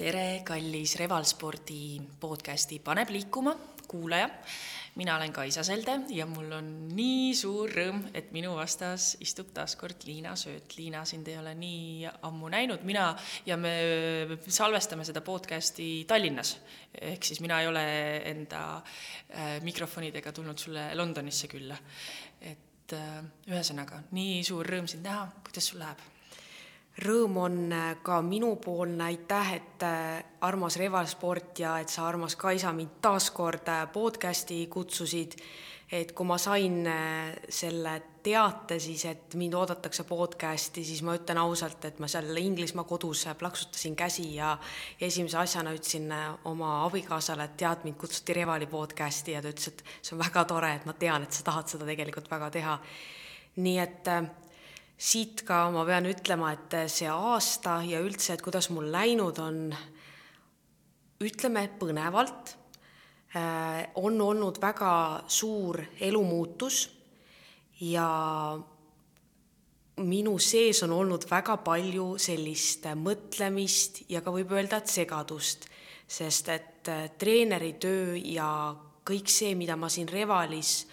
tere, kallis Revalspordi podcasti Paneb liikuma kuulaja. mina olen Kaisa Selde ja mul on nii suur rõõm, et minu vastas istub taas kord Liina Sööt. Liina, sind ei ole nii ammu näinud, mina ja me salvestame seda podcasti Tallinnas. ehk siis mina ei ole enda äh, mikrofonidega tulnud sulle Londonisse külla. et äh, ühesõnaga, nii suur rõõm sind näha, kuidas sul läheb? Rõõm on äh, ka minupoolne, aitäh, et äh, armas Revalsport ja et sa, armas Kaisa, mind taas kord äh, podcasti kutsusid. et kui ma sain selle teate siis, et mind oodatakse podcasti, siis ma ütlen ausalt, et ma seal Inglismaa kodus plaksutasin käsi ja esimese asjana ütlesin oma abikaasale, et tead, mind kutsuti Revali podcasti ja ta ütles, et see on väga tore, et ma tean, et sa tahad seda tegelikult väga teha. nii et siit ka ma pean ütlema, et see aasta ja üldse, et kuidas mul läinud on, ütleme põnevalt, äh, on olnud väga suur elumuutus ja minu sees on olnud väga palju sellist mõtlemist ja ka võib öelda, et segadust, sest et äh, treeneritöö ja kõik see, mida ma siin Revalis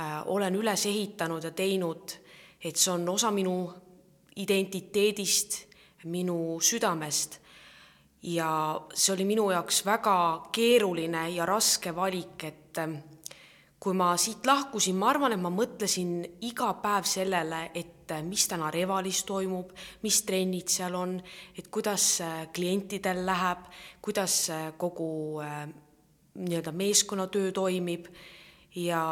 äh, olen üles ehitanud ja teinud et see on osa minu identiteedist, minu südamest. ja see oli minu jaoks väga keeruline ja raske valik, et ähm, kui ma siit lahkusin, ma arvan, et ma mõtlesin iga päev sellele, et äh, mis täna Revalis toimub, mis trennid seal on, et kuidas äh, klientidel läheb, kuidas äh, kogu nii-öelda meeskonnatöö toimib ja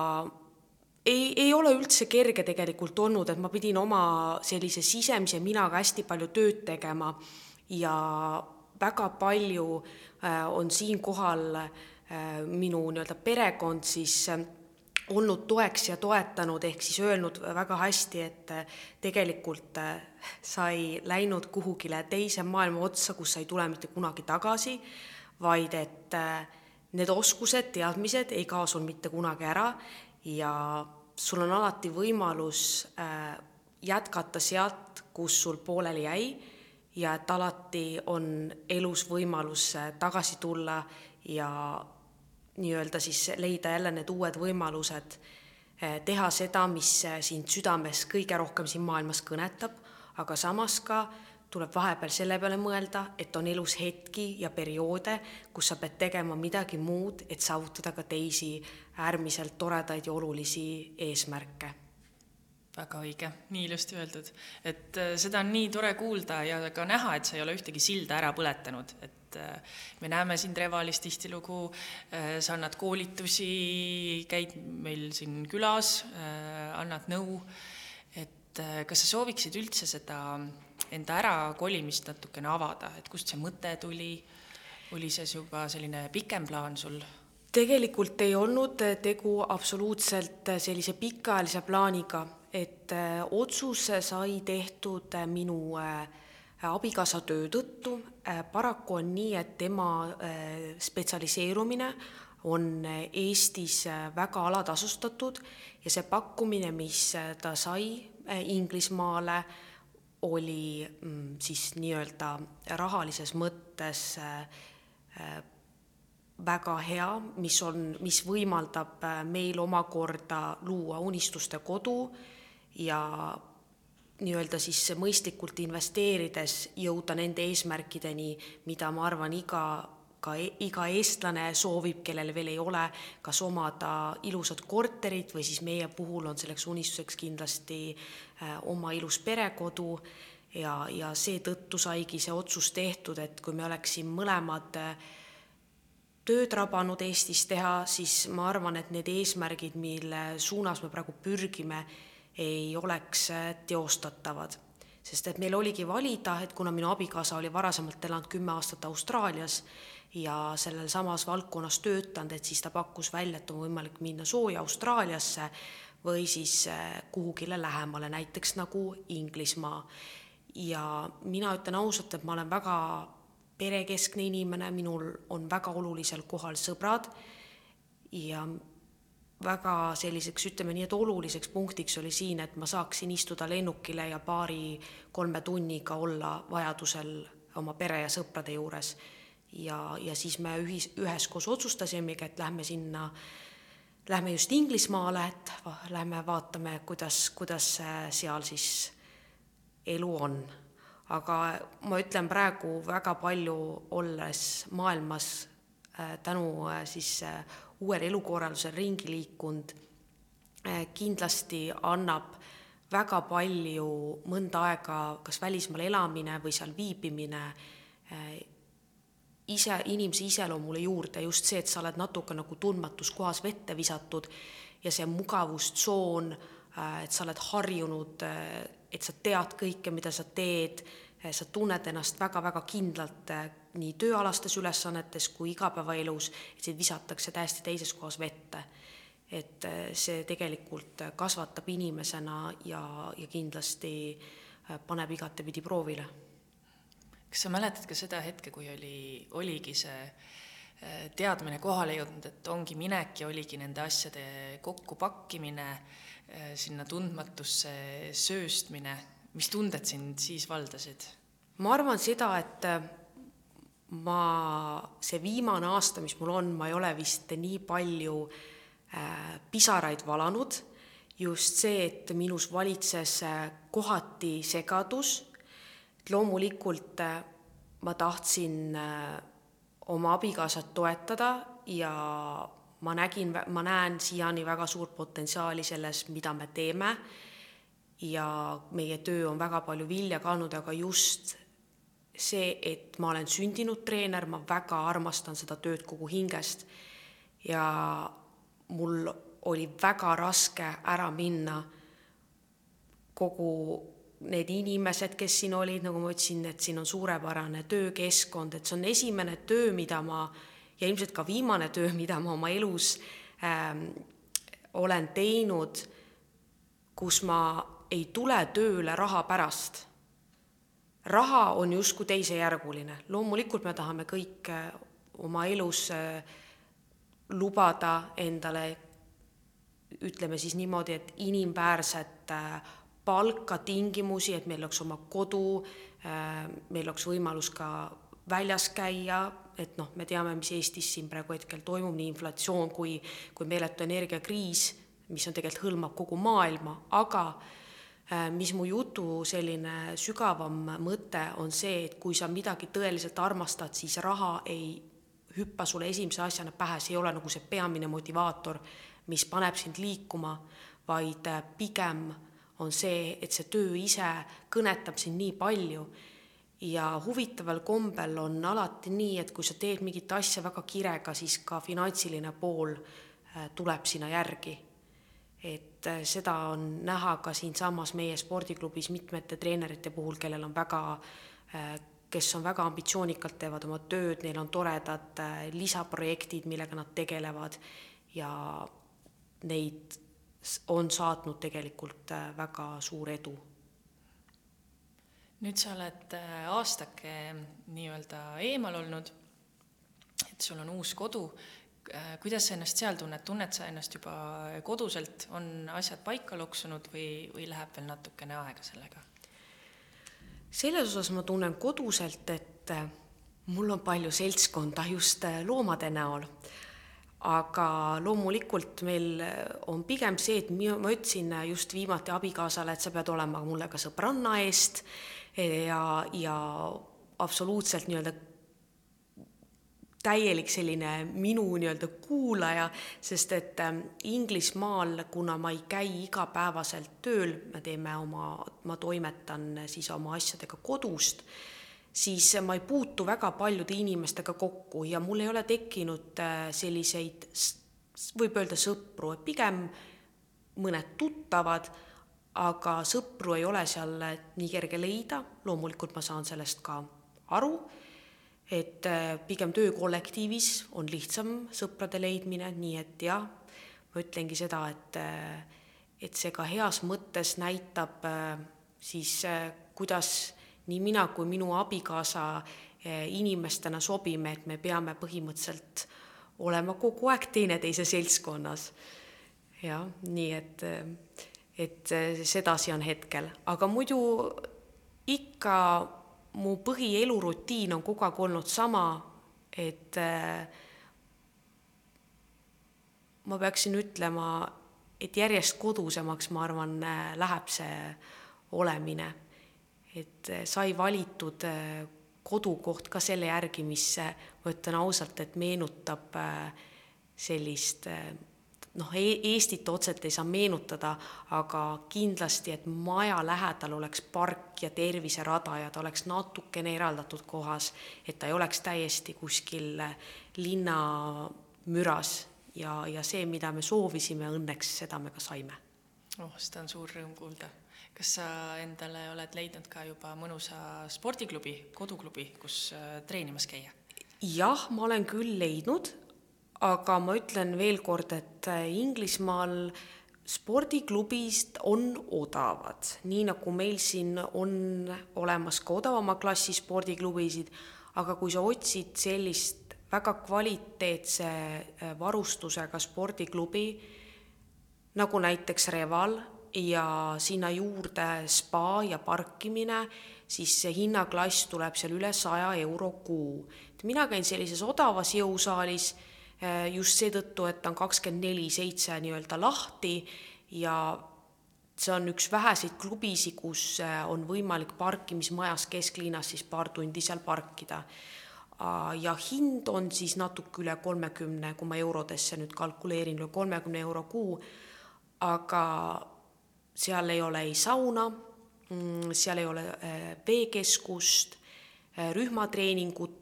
ei, ei ole üldse kerge tegelikult olnud, et ma pidin oma sellise sisemise minaga hästi palju tööd tegema ja väga palju äh, on siinkohal äh, minu nii-öelda perekond siis äh, olnud toeks ja toetanud, ehk siis öelnud väga hästi, et tegelikult sa ei läinud kuhugile teise maailma otsa, kus sa ei tule mitte kunagi tagasi, vaid et need oskused, teadmised ei kao sul mitte kunagi ära ja sul on alati võimalus äh, jätkata sealt, kus sul pooleli jäi ja et alati on elus võimalus äh, tagasi tulla ja nii-öelda siis leida jälle need uued võimalused äh, teha seda, mis sind südames kõige rohkem siin maailmas kõnetab, aga samas ka tuleb vahepeal selle peale mõelda, et on elus hetki ja perioode, kus sa pead tegema midagi muud, et saavutada ka teisi äärmiselt toredaid ja olulisi eesmärke. väga õige, nii ilusti öeldud, et äh, seda on nii tore kuulda ja ka näha, et sa ei ole ühtegi silda ära põletanud, et äh, me näeme sind Revalis tihtilugu, äh, sa annad koolitusi, käid meil siin külas, annad nõu, et kas sa sooviksid üldse seda enda ärakolimist natukene avada, et kust see mõte tuli, oli see juba selline pikem plaan sul? tegelikult ei olnud tegu absoluutselt sellise pikaajalise plaaniga, et äh, otsus sai tehtud minu äh, abikaasa töö tõttu. Äh, paraku on nii, et tema spetsialiseerumine on Eestis väga alatasustatud ja see pakkumine, mis ta sai Inglismaale, oli mm, siis nii-öelda rahalises mõttes äh, äh, väga hea, mis on, mis võimaldab äh, meil omakorda luua unistuste kodu ja nii-öelda siis mõistlikult investeerides jõuda nende eesmärkideni, mida ma arvan, iga ka e-, iga eestlane soovib, kellel veel ei ole, kas omada ilusat korterit või siis meie puhul on selleks unistuseks kindlasti äh, oma ilus perekodu ja, ja seetõttu saigi see otsus tehtud, et kui me oleksime mõlemad äh, tööd rabanud Eestis teha, siis ma arvan, et need eesmärgid, mille suunas me praegu pürgime, ei oleks äh, teostatavad. Sest et meil oligi valida, et kuna minu abikaasa oli varasemalt elanud kümme aastat Austraalias ja sellel samas valdkonnas töötanud, et siis ta pakkus välja, et on võimalik minna sooja Austraaliasse või siis äh, kuhugile lähemale, näiteks nagu Inglismaa. ja mina ütlen ausalt, et ma olen väga perekeskne inimene, minul on väga olulisel kohal sõbrad ja väga selliseks, ütleme nii, et oluliseks punktiks oli siin, et ma saaksin istuda lennukile ja paari-kolme tunniga olla vajadusel oma pere ja sõprade juures ja, ja siis me ühis, üheskoos otsustasimegi, et lähme sinna, lähme just Inglismaale, et lähme vaatame, kuidas, kuidas seal siis elu on. aga ma ütlen praegu väga palju, olles maailmas äh, tänu äh, siis äh, uuele elukorraldusele ringi liikunud, kindlasti annab väga palju mõnda aega kas välismaal elamine või seal viibimine ise, inimese iseloomule juurde just see, et sa oled natuke nagu tundmatus kohas vette visatud ja see mugavustsoon, et sa oled harjunud, et sa tead kõike, mida sa teed, sa tunned ennast väga-väga kindlalt nii tööalastes ülesannetes kui igapäevaelus, et sind visatakse täiesti teises kohas vette. et see tegelikult kasvatab inimesena ja, ja kindlasti paneb igatepidi proovile kas sa mäletad ka seda hetke, kui oli, oligi see äh, teadmine kohale jõudnud, et ongi minek ja oligi nende asjade kokkupakkimine, äh, sinna tundmatusse sööstmine, mis tunded sind siis valdasid? ma arvan seda, et äh, ma, see viimane aasta, mis mul on, ma ei ole vist nii palju äh, pisaraid valanud, just see, et minus valitses kohati segadus loomulikult äh, ma tahtsin äh, oma abikaasat toetada ja ma nägin, ma näen siiani väga suurt potentsiaali selles, mida me teeme. ja meie töö on väga palju vilja kandnud, aga just see, et ma olen sündinud treener, ma väga armastan seda tööd kogu hingest. ja mul oli väga raske ära minna kogu need inimesed, kes siin olid, nagu ma ütlesin, et siin on suurepärane töökeskkond, et see on esimene töö, mida ma ja ilmselt ka viimane töö, mida ma oma elus ähm, olen teinud, kus ma ei tule tööle raha pärast. raha on justkui teisejärguline, loomulikult me tahame kõik äh, oma elus äh, lubada endale ütleme siis niimoodi, et inimväärset äh, palka, tingimusi, et meil oleks oma kodu, äh, meil oleks võimalus ka väljas käia, et noh, me teame, mis Eestis siin praegu hetkel toimub, nii inflatsioon kui, kui meeletu energiakriis, mis on tegelikult hõlmab kogu maailma, aga äh, mis mu jutu selline sügavam mõte on see, et kui sa midagi tõeliselt armastad, siis raha ei hüppa sulle esimese asjana pähe, see ei ole nagu see peamine motivaator, mis paneb sind liikuma, vaid äh, pigem on see, et see töö ise kõnetab sind nii palju ja huvitaval kombel on alati nii, et kui sa teed mingit asja väga kirega, siis ka finantsiline pool äh, tuleb sinna järgi. et äh, seda on näha ka siinsamas meie spordiklubis mitmete treenerite puhul, kellel on väga, äh, kes on väga ambitsioonikalt, teevad oma tööd, neil on toredad lisaprojektid, millega nad tegelevad ja neid on saatnud tegelikult äh, väga suur edu. nüüd sa oled äh, aastake nii-öelda eemal olnud, et sul on uus kodu, äh, kuidas sa ennast seal tunned, tunned sa ennast juba koduselt, on asjad paika loksunud või, või läheb veel natukene aega sellega? selles osas ma tunnen koduselt, et mul on palju seltskonda just loomade näol aga loomulikult meil on pigem see, et ma ütlesin just viimati abikaasale, et sa pead olema mulle ka sõbranna eest. Ja, ja absoluutselt nii-öelda täielik selline minu nii-öelda kuulaja, sest et ähm, Inglismaal, kuna ma ei käi igapäevaselt tööl, me teeme oma, ma toimetan siis oma asjadega kodust siis ma ei puutu väga paljude inimestega kokku ja mul ei ole tekkinud äh, selliseid, võib öelda sõpru, pigem mõned tuttavad, aga sõpru ei ole seal nii kerge leida, loomulikult ma saan sellest ka aru, et äh, pigem töökollektiivis on lihtsam sõprade leidmine, nii et jah, ma ütlengi seda, et äh, et see ka heas mõttes näitab siis, kuidas nii mina kui minu abikaasa eh, inimestena sobime, et me peame põhimõtteliselt olema kogu aeg teineteise seltskonnas. jah, nii et, et sedasi on hetkel, aga muidu ikka mu põhielurutiin on kogu aeg olnud sama, et ma peaksin ütlema, et järjest kodusemaks, ma arvan, äh, läheb see olemine. Et äh, sai valitud kodukoht ka selle järgi, mis ma ütlen ausalt, et meenutab sellist noh, Eestit otseselt ei saa meenutada, aga kindlasti, et maja lähedal oleks park ja terviserada ja ta oleks natukene eraldatud kohas, et ta ei oleks täiesti kuskil linna müras ja, ja see, mida me soovisime, õnneks seda me ka saime. oh, seda on suur rõõm kuulda. Kas sa endale oled leidnud ka juba mõnusa spordiklubi, koduklubi, kus äh, treenimas käia? jah, ma olen küll leidnud, aga ma ütlen veel kord, et äh, Inglismaal spordiklubist on odavad, nii nagu meil siin on olemas ka odavama klassi spordiklubisid, aga kui sa otsid sellist väga kvaliteetse äh, varustusega spordiklubi, nagu näiteks Reval ja sinna juurde spa ja parkimine, siis see hinnaklass tuleb seal üle saja euro kuu. et mina käin sellises odavas jõusaalis Äh, just seetõttu, et ta on kakskümmend neli seitse nii-öelda lahti ja see on üks väheseid klubisid, kus äh, on võimalik parkimismajas kesklinnas siis paar tundi seal parkida. ja hind on siis natuke üle kolmekümne, kui ma eurodesse nüüd kalkuleerin, üle kolmekümne euro kuu, aga seal ei ole ei sauna, mm, seal ei ole äh, veekeskust, rühmatreeningut,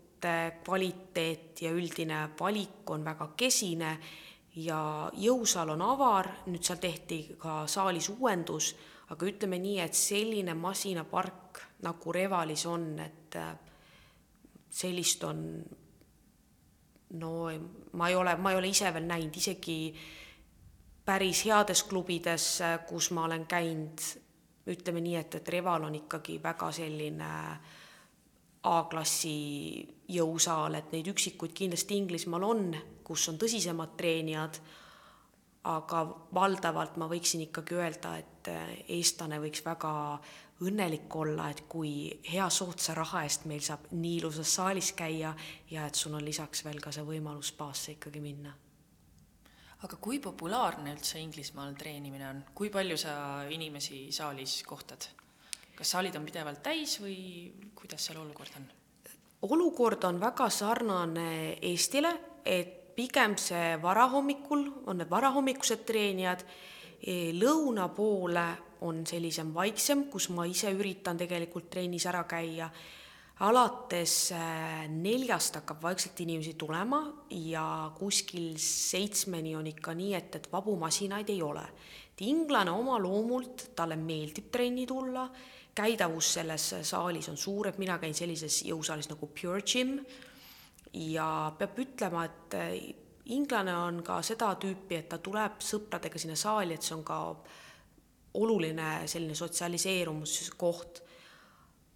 kvaliteet ja üldine valik on väga kesine ja jõusaal on avar, nüüd seal tehti ka saalis uuendus, aga ütleme nii, et selline masinapark nagu Revalis on, et äh, sellist on no ma ei ole, ma ei ole ise veel näinud, isegi päris heades klubides, äh, kus ma olen käinud, ütleme nii, et, et Reval on ikkagi väga selline äh, A-klassi jõusaal, et neid üksikuid kindlasti Inglismaal on, kus on tõsisemad treenijad, aga valdavalt ma võiksin ikkagi öelda, et eh, eestlane võiks väga õnnelik olla, et kui hea soodsa raha eest meil saab nii ilusas saalis käia ja et sul on lisaks veel ka see võimalus spaasse ikkagi minna. Aga kui populaarne üldse Inglismaal treenimine on, kui palju sa inimesi saalis kohtad? kas saalid on pidevalt täis või kuidas seal olukord on? olukord on väga sarnane Eestile, et pigem see varahommikul on need varahommikused treenijad, e, lõuna poole on sellisem vaiksem, kus ma ise üritan tegelikult trennis ära käia. Alates e, neljast hakkab vaikselt inimesi tulema ja kuskil seitsmeni on ikka nii, et, et vabu masinaid ei ole. et inglane oma loomult, talle meeldib trenni tulla käidavus selles saalis on suur, et mina käin sellises jõusaalis nagu Pure Gym ja peab ütlema, et eh, inglane on ka seda tüüpi, et ta tuleb sõpradega sinna saali, et see on ka oluline selline sotsialiseerumiskoht.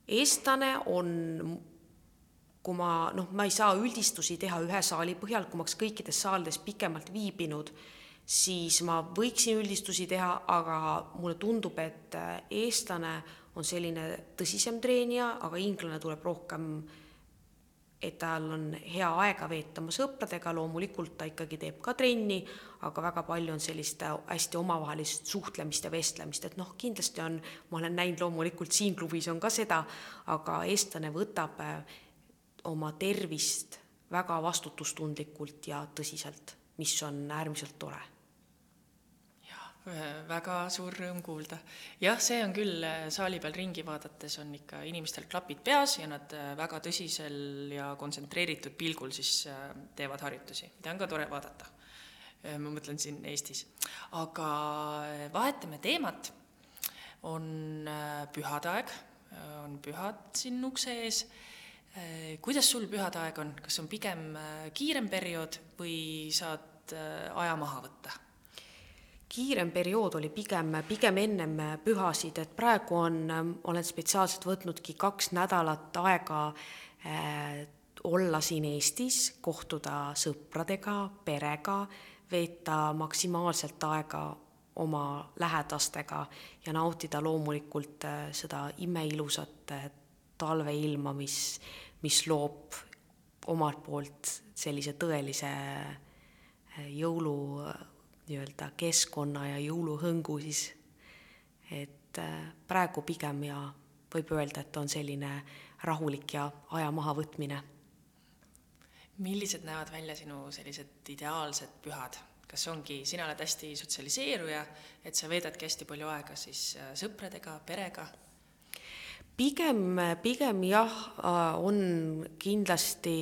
Eestlane on, kui ma noh, ma ei saa üldistusi teha ühe saali põhjal, kui ma oleks kõikides saalides pikemalt viibinud, siis ma võiksin üldistusi teha, aga mulle tundub, et eh, eestlane on selline tõsisem treenija, aga inglane tuleb rohkem, et tal on hea aega veeta oma sõpradega, loomulikult ta ikkagi teeb ka trenni, aga väga palju on sellist hästi omavahelist suhtlemist ja vestlemist, et noh, kindlasti on, ma olen näinud loomulikult siin klubis on ka seda, aga eestlane võtab äh, oma tervist väga vastutustundlikult ja tõsiselt, mis on äärmiselt tore väga suur rõõm kuulda. jah, see on küll äh, saali peal ringi vaadates on ikka inimestel klapid peas ja nad äh, väga tõsisel ja kontsentreeritud pilgul siis äh, teevad harjutusi, mida on ka tore vaadata. ma mõtlen siin Eestis. aga vahetame teemat. on pühade aeg, on pühad siin ukse ees. kuidas sul pühade aeg on, kas on pigem kiirem periood või saad aja maha võtta? Kiirem periood oli pigem, pigem ennem pühasid, et praegu on, olen spetsiaalselt võtnudki kaks nädalat aega äh, olla siin Eestis, kohtuda sõpradega, perega, veeta maksimaalselt aega oma lähedastega ja nautida loomulikult äh, seda imeilusat äh, talveilma, mis, mis loob omalt poolt sellise tõelise jõulu nii-öelda keskkonna ja jõuluhõngu siis. et praegu pigem ja võib öelda, et on selline rahulik ja aja mahavõtmine. millised näevad välja sinu sellised ideaalsed pühad? kas ongi, sina oled hästi sotsialiseeruja, et sa veedadki hästi palju aega siis äh, sõpradega, perega? pigem, pigem jah, äh, on kindlasti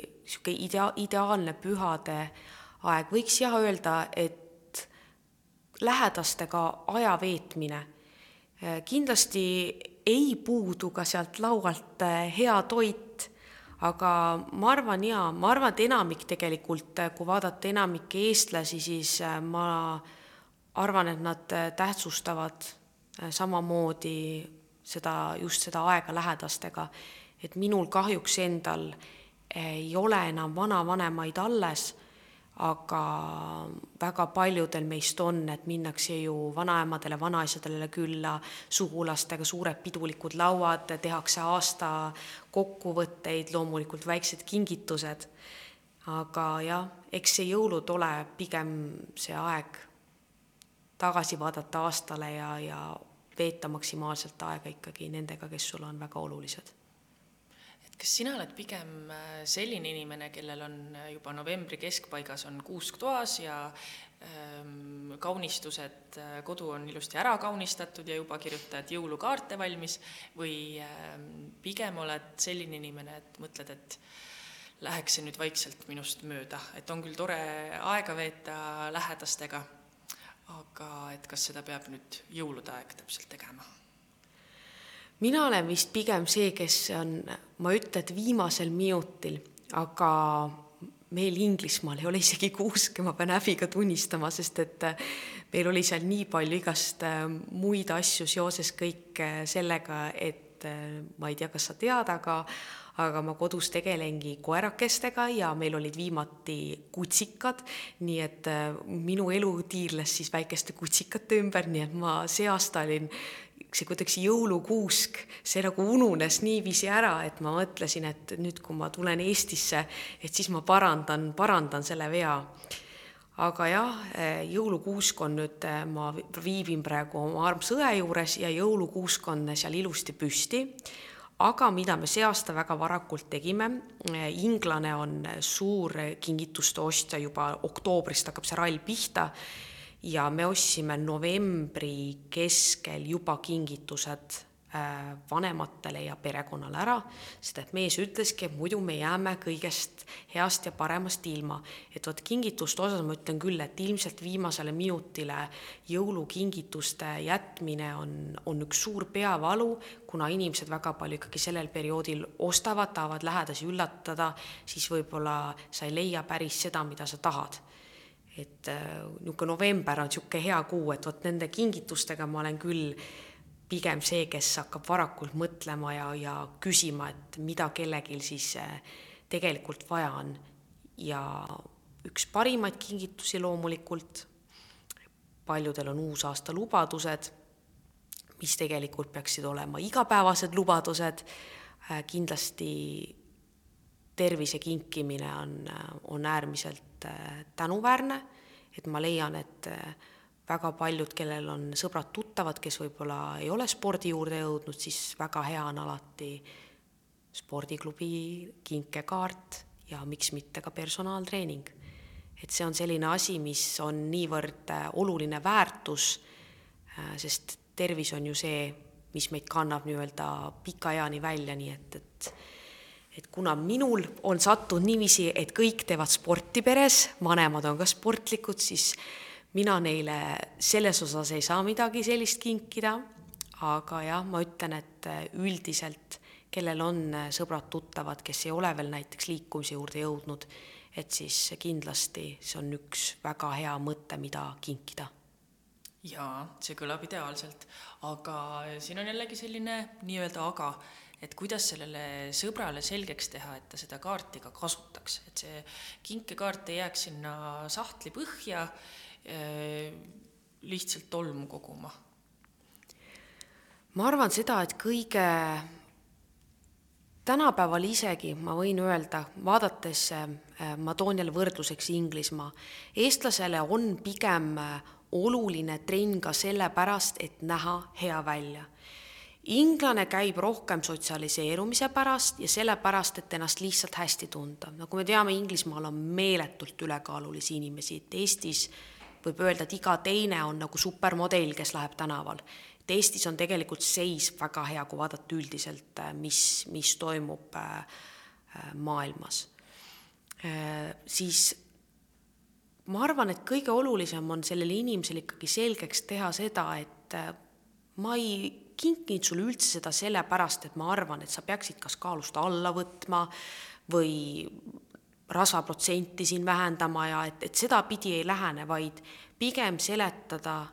niisugune idea-, ideaalne pühade aeg, võiks jah öelda, et lähedastega aja veetmine. Äh, kindlasti ei puudu ka sealt laualt hea toit aga ma arvan jaa, ma arvan, et enamik tegelikult, kui vaadata enamikke eestlasi, siis ma arvan, et nad äh, tähtsustavad äh, samamoodi seda, just seda aega lähedastega. et minul kahjuks endal ei ole enam vanavanemaid alles aga väga paljudel meist on, et minnakse ju vanaemadele, vanaisadele külla, sugulastega suured pidulikud lauad, tehakse aasta kokkuvõtteid, loomulikult väiksed kingitused. aga jah, eks see jõulud ole pigem see aeg tagasi vaadata aastale ja, ja veeta maksimaalselt aega ikkagi nendega, kes sulle on väga olulised kas sina oled pigem äh, selline inimene, kellel on äh, juba novembri keskpaigas on kuusk toas ja ähm, kaunistused, äh, kodu on ilusti ära kaunistatud ja juba kirjutad jõulukaarte valmis või ähm, pigem oled selline inimene, et mõtled, et läheks see nüüd vaikselt minust mööda, et on küll tore aega veeta lähedastega, aga et kas seda peab nüüd jõulude aeg täpselt tegema mina olen vist pigem see, kes on, ma ei ütle, et viimasel minutil, aga meil Inglismaal ei ole isegi kuuske, ma pean häbiga tunnistama, sest et äh, meil oli seal nii palju igast äh, muid asju seoses kõik äh, sellega, et ma ei tea, kas sa tead, aga aga ma kodus tegelengi koerakestega ja meil olid viimati kutsikad, nii et minu elu tiirles siis väikeste kutsikate ümber, nii et ma see aasta olin see kuidagi jõulukuusk, see nagu ununes niiviisi ära, et ma mõtlesin, et nüüd, kui ma tulen Eestisse, et siis ma parandan, parandan selle vea. aga jah, jõulukuusk on nüüd, ma viibin praegu oma armsa õe juures ja jõulukuusk on seal ilusti püsti aga mida me see aasta väga varakult tegime, inglane on suur kingituste ostja, juba oktoobrist hakkab see rall pihta ja me ostsime novembri keskel juba kingitused äh, vanematele ja perekonnale ära, sest et mees ütleski, et muidu me jääme kõigest heast ja paremast ilma. et vot kingituste osas ma ütlen küll, et ilmselt viimasele minutile jõulukingituste jätmine on, on üks suur peavalu, kuna inimesed väga palju ikkagi sellel perioodil ostavad, tahavad lähedasi üllatada, siis võib-olla sa ei leia päris seda, mida sa tahad et äh, niisugune november on niisugune hea kuu, et vot nende kingitustega ma olen küll pigem see, kes hakkab varakult mõtlema ja, ja küsima, et mida kellelgi siis äh, tegelikult vaja on. ja üks parimaid kingitusi loomulikult, paljudel on uusaasta lubadused, mis tegelikult peaksid olema igapäevased lubadused, äh, kindlasti tervise kinkimine on, on äärmiselt tänuväärne, et ma leian, et äh, väga paljud, kellel on sõbrad-tuttavad, kes võib-olla ei ole spordi juurde jõudnud, siis väga hea on alati spordiklubi kinkekaart ja miks mitte ka personaaltreening. et see on selline asi, mis on niivõrd äh, oluline väärtus, sest tervis on ju see, mis meid kannab nii-öelda pika eani välja, nii et, et et kuna minul on sattunud niiviisi, et kõik teevad sporti peres, vanemad on ka sportlikud, siis mina neile selles osas ei saa midagi sellist kinkida, aga jah, ma ütlen, et üldiselt, kellel on sõbrad-tuttavad, kes ei ole veel näiteks liikumise juurde jõudnud, et siis kindlasti see on üks väga hea mõte, mida kinkida. Jaa, see kõlab ideaalselt, aga siin on jällegi selline nii-öelda aga, et kuidas sellele sõbrale selgeks teha, et ta seda kaarti ka kasutaks, et see kinkekaart ei jääks sinna sahtli põhja äh, lihtsalt tolmu koguma? ma arvan seda, et kõige tänapäeval isegi ma võin öelda, vaadates, äh, ma toon jälle võrdluseks Inglismaa, eestlasele on pigem äh, oluline trenn ka sellepärast, et näha hea välja. Inglane käib rohkem sotsialiseerumise pärast ja sellepärast, et ennast lihtsalt hästi tunda. nagu me teame, Inglismaal on meeletult ülekaalulisi inimesi, et Eestis võib öelda, et iga teine on nagu supermodell, kes läheb tänaval et Eestis on tegelikult seis väga hea, kui vaadata üldiselt, äh, mis, mis toimub äh, äh, maailmas. Siis ma arvan, et kõige olulisem on sellele inimesele ikkagi selgeks teha seda, et ma ei kinkinud sulle üldse seda sellepärast, et ma arvan, et sa peaksid kas kaalust alla võtma või rasvaprotsenti siin vähendama ja et, et sedapidi ei lähene, vaid pigem seletada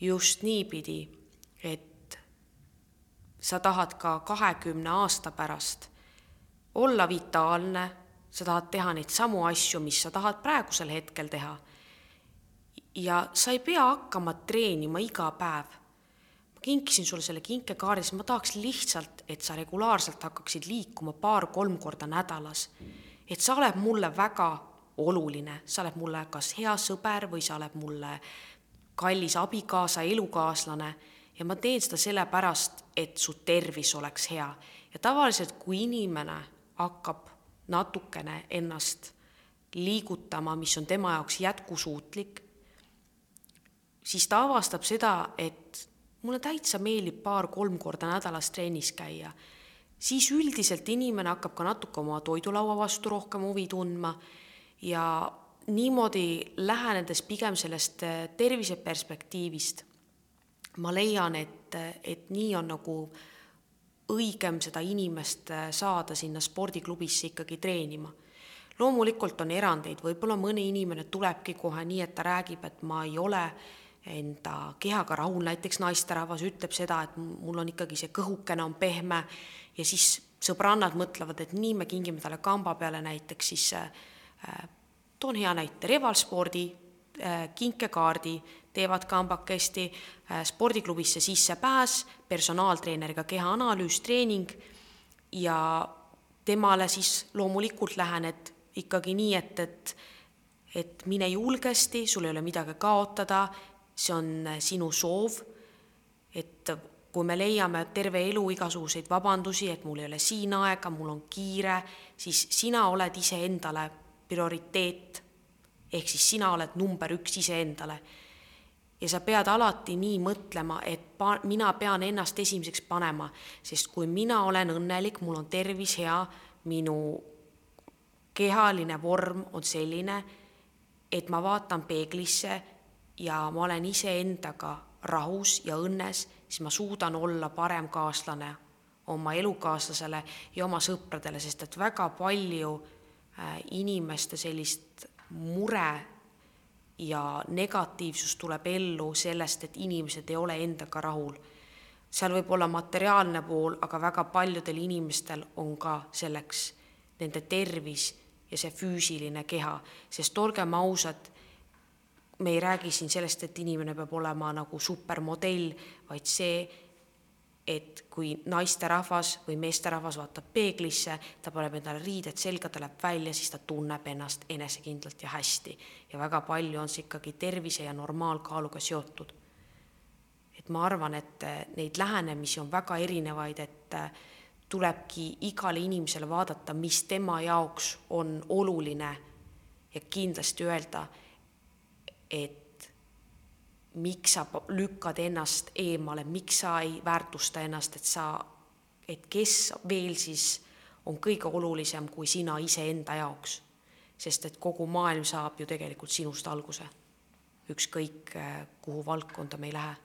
just niipidi, et sa tahad ka kahekümne aasta pärast olla vitaalne, sa tahad teha neid samu asju, mis sa tahad praegusel hetkel teha. ja sa ei pea hakkama treenima iga päev. Kinkisin sulle selle kinkekaardi, sest ma tahaks lihtsalt, et sa regulaarselt hakkaksid liikuma paar-kolm korda nädalas. et sa oled mulle väga oluline, sa oled mulle kas hea sõber või sa oled mulle kallis abikaasa, elukaaslane ja ma teen seda sellepärast, et su tervis oleks hea. ja tavaliselt, kui inimene hakkab natukene ennast liigutama, mis on tema jaoks jätkusuutlik, siis ta avastab seda, et mulle täitsa meeldib paar-kolm korda nädalas trennis käia. siis üldiselt inimene hakkab ka natuke oma toidulaua vastu rohkem huvi tundma ja niimoodi lähenedes pigem sellest tervise perspektiivist ma leian, et, et nii on nagu õigem seda inimest äh, saada sinna spordiklubisse ikkagi treenima. loomulikult on erandeid, võib-olla mõni inimene tulebki kohe nii, et ta räägib, et ma ei ole enda kehaga rahul, näiteks naisterahvas ütleb seda, et mul on ikkagi see kõhukene on pehme ja siis sõbrannad mõtlevad, et nii me kingime talle kamba peale näiteks siis äh, toon hea näite, Revalspordi äh, kinkekaardi teevad kambakesti, äh, spordiklubisse sissepääs, personaaltreeneriga kehaanalüüs, treening ja temale siis loomulikult lähened ikkagi nii, et, et et mine julgesti, sul ei ole midagi kaotada, see on äh, sinu soov, et kui me leiame terve elu igasuguseid vabandusi, et mul ei ole siin aega, mul on kiire, siis sina oled iseendale prioriteet. ehk siis sina oled number üks iseendale ja sa pead alati nii mõtlema, et pa-, mina pean ennast esimeseks panema, sest kui mina olen õnnelik, mul on tervis hea, minu kehaline vorm on selline, et ma vaatan peeglisse ja ma olen iseendaga rahus ja õnnes, siis ma suudan olla parem kaaslane oma elukaaslasele ja oma sõpradele, sest et väga palju äh, inimeste sellist mure ja negatiivsus tuleb ellu sellest, et inimesed ei ole endaga rahul. seal võib olla materiaalne pool, aga väga paljudel inimestel on ka selleks nende tervis ja see füüsiline keha, sest olgem ausad, me ei räägi siin sellest, et inimene peab olema nagu supermodell, vaid see, et kui naisterahvas või meesterahvas vaatab peeglisse, ta paneb endale riided selga, ta läheb välja, siis ta tunneb ennast enesekindlalt ja hästi. ja väga palju on see ikkagi tervise ja normaalkaaluga seotud. et ma arvan, et neid lähenemisi on väga erinevaid, et tulebki igale inimesele vaadata, mis tema jaoks on oluline ja kindlasti öelda, et miks sa lükkad ennast eemale, miks sa ei väärtusta ennast, et sa, et kes veel siis on kõige olulisem kui sina iseenda jaoks. sest et kogu maailm saab ju tegelikult sinust alguse. ükskõik, eh, kuhu valdkonda me ei lähe.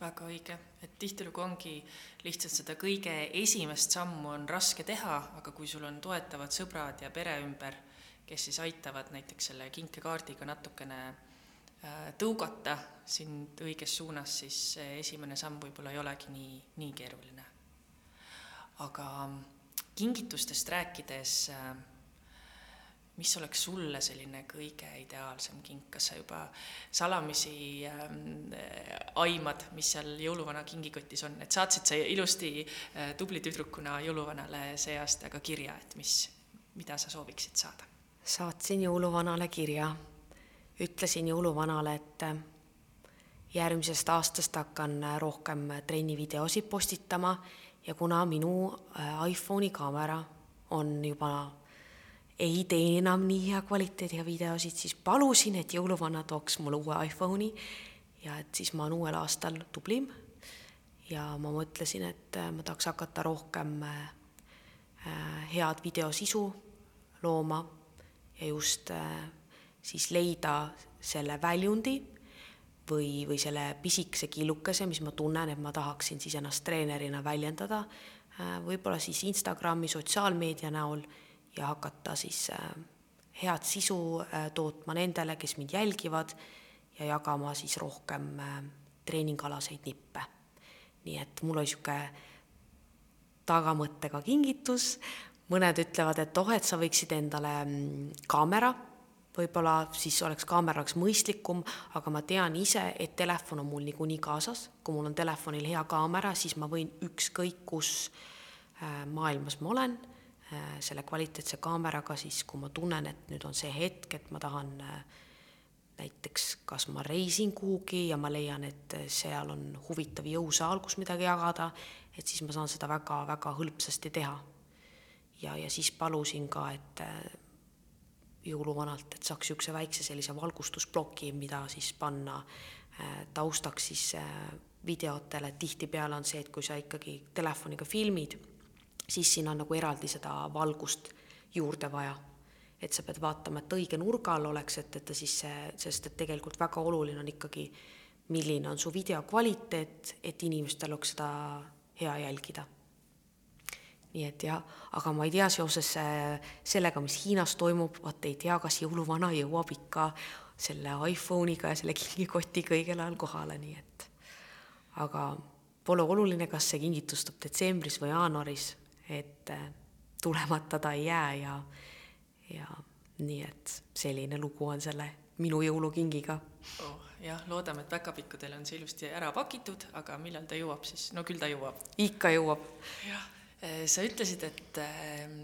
väga õige, et tihtilugu ongi lihtsalt seda kõige esimest sammu on raske teha, aga kui sul on toetavad sõbrad ja pere ümber, kes siis aitavad näiteks selle kinkekaardiga natukene Äh, tõugata sind õiges suunas, siis see esimene samm võib-olla ei olegi nii, nii keeruline. aga kingitustest rääkides, äh, mis oleks sulle selline kõige ideaalsem kink, kas sa juba salamisi ähm, aimad, mis seal jõuluvana kingikotis on, et saatsid sa ilusti äh, tubli tüdrukuna jõuluvanale see aasta ka kirja, et mis, mida sa sooviksid saada? Saatsin jõuluvanale kirja, ütlesin jõuluvanale, et äh, järgmisest aastast hakkan äh, rohkem trennivideosid postitama ja kuna minu äh, iPhone'i kaamera on juba ei tee enam nii hea kvaliteediga videosid, siis palusin, et jõuluvana tooks mulle uue iPhone'i ja et siis ma olen uuel aastal tublim. ja ma mõtlesin, et äh, ma tahaks hakata rohkem äh, äh, head videosisu looma ja just siis leida selle väljundi või, või selle pisikese killukese, mis ma tunnen, et ma tahaksin siis ennast treenerina väljendada, võib-olla siis Instagrami sotsiaalmeedia näol ja hakata siis äh, head sisu äh, tootma nendele, kes mind jälgivad ja jagama siis rohkem äh, treeningalaseid nippe. nii et mul oli niisugune tagamõttega kingitus, mõned ütlevad, et oh, et sa võiksid endale mm, kaamera, võib-olla siis oleks kaamera oleks mõistlikum, aga ma tean ise, et telefon on mul niikuinii kaasas, kui mul on telefonil hea kaamera, siis ma võin ükskõik kus maailmas ma olen Äh, selle kvaliteetse kaameraga, siis kui ma tunnen, et nüüd on see hetk, et ma tahan äh, näiteks kas ma reisin kuhugi ja ma leian, et seal on huvitav jõusaal, kus midagi jagada, et siis ma saan seda väga-väga hõlpsasti teha. Ja, ja siis palusin ka, et äh, jõuluvanalt, et saaks niisuguse väikse sellise valgustusploki, mida siis panna taustaks siis videotele, tihtipeale on see, et kui sa ikkagi telefoniga filmid siis siin on nagu eraldi seda valgust juurde vaja. et sa pead vaatama, et õige nurga all oleks, et, et ta siis sest et tegelikult väga oluline on ikkagi, milline on su video kvaliteet, et inimestel oleks seda hea jälgida. Nii et jah, aga ma ei tea seoses äh, sellega, mis Hiinas toimub, vaat ei tea, kas jõuluvana jõuab ikka selle iPhone'iga ja selle kingikotiga õigel ajal kohale, nii et aga pole oluline, kas see kingitus tuleb detsembris või jaanuaris et äh, tulemata ta ei jää ja, ja nii, et selline lugu on selle minu jõulukingiga oh,. jah, loodame, et päkapikkudel on see ilusti ära pakitud, aga millal ta jõuab siis, no küll ta jõuab. ikka jõuab. jah, sa ütlesid, et ähm,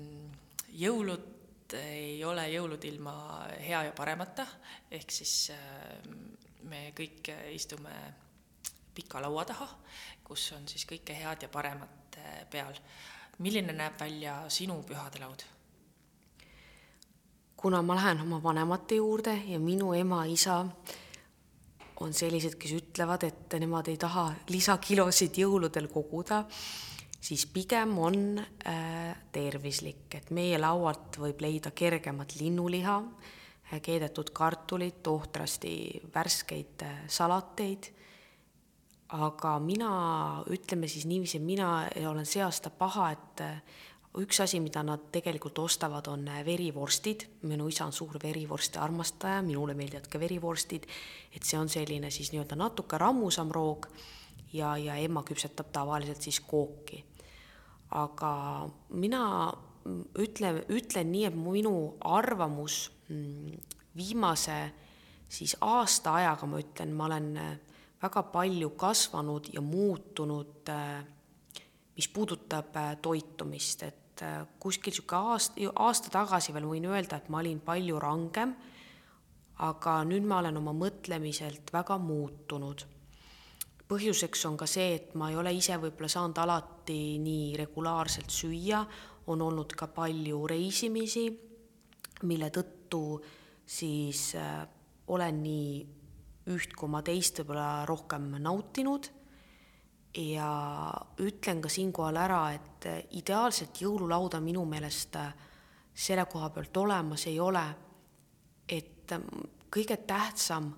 jõulud ei ole jõulud ilma hea ja paremata, ehk siis ähm, me kõik istume pika laua taha, kus on siis kõike head ja paremat äh, peal milline näeb välja sinu pühadelaud? kuna ma lähen oma vanemate juurde ja minu ema-isa on sellised, kes ütlevad, et nemad ei taha lisakilosid jõuludel koguda, siis pigem on äh, tervislik, et meie laualt võib leida kergemat linnuliha äh,, keedetud kartulit, ohtrasti värskeid äh, salateid. Aga mina, ütleme siis niiviisi, mina olen see aasta paha, et äh, üks asi, mida nad tegelikult ostavad, on äh, verivorstid, minu isa on suur verivorsti armastaja, minule meeldivad ka verivorstid, et see on selline siis nii-öelda natuke rammusam roog ja, ja ema küpsetab tavaliselt siis kooki. Aga mina ütlen, ütlen nii, et minu arvamus mm, viimase siis aasta ajaga, ma ütlen, ma olen äh, väga palju kasvanud ja muutunud, äh, mis puudutab äh, toitumist, et kuskil niisugune aasta, aasta tagasi veel võin öelda, et ma olin palju rangem, aga nüüd ma olen oma mõtlemiselt väga muutunud. Põhjuseks on ka see, et ma ei ole ise võib-olla saanud alati nii regulaarselt süüa, on olnud ka palju reisimisi, mille tõttu siis olen nii üht koma teist võib-olla rohkem nautinud. Ja ütlen ka siinkohal ära, et ideaalset jõululauda minu meelest selle koha pealt olemas ei ole, et kõige tähtsam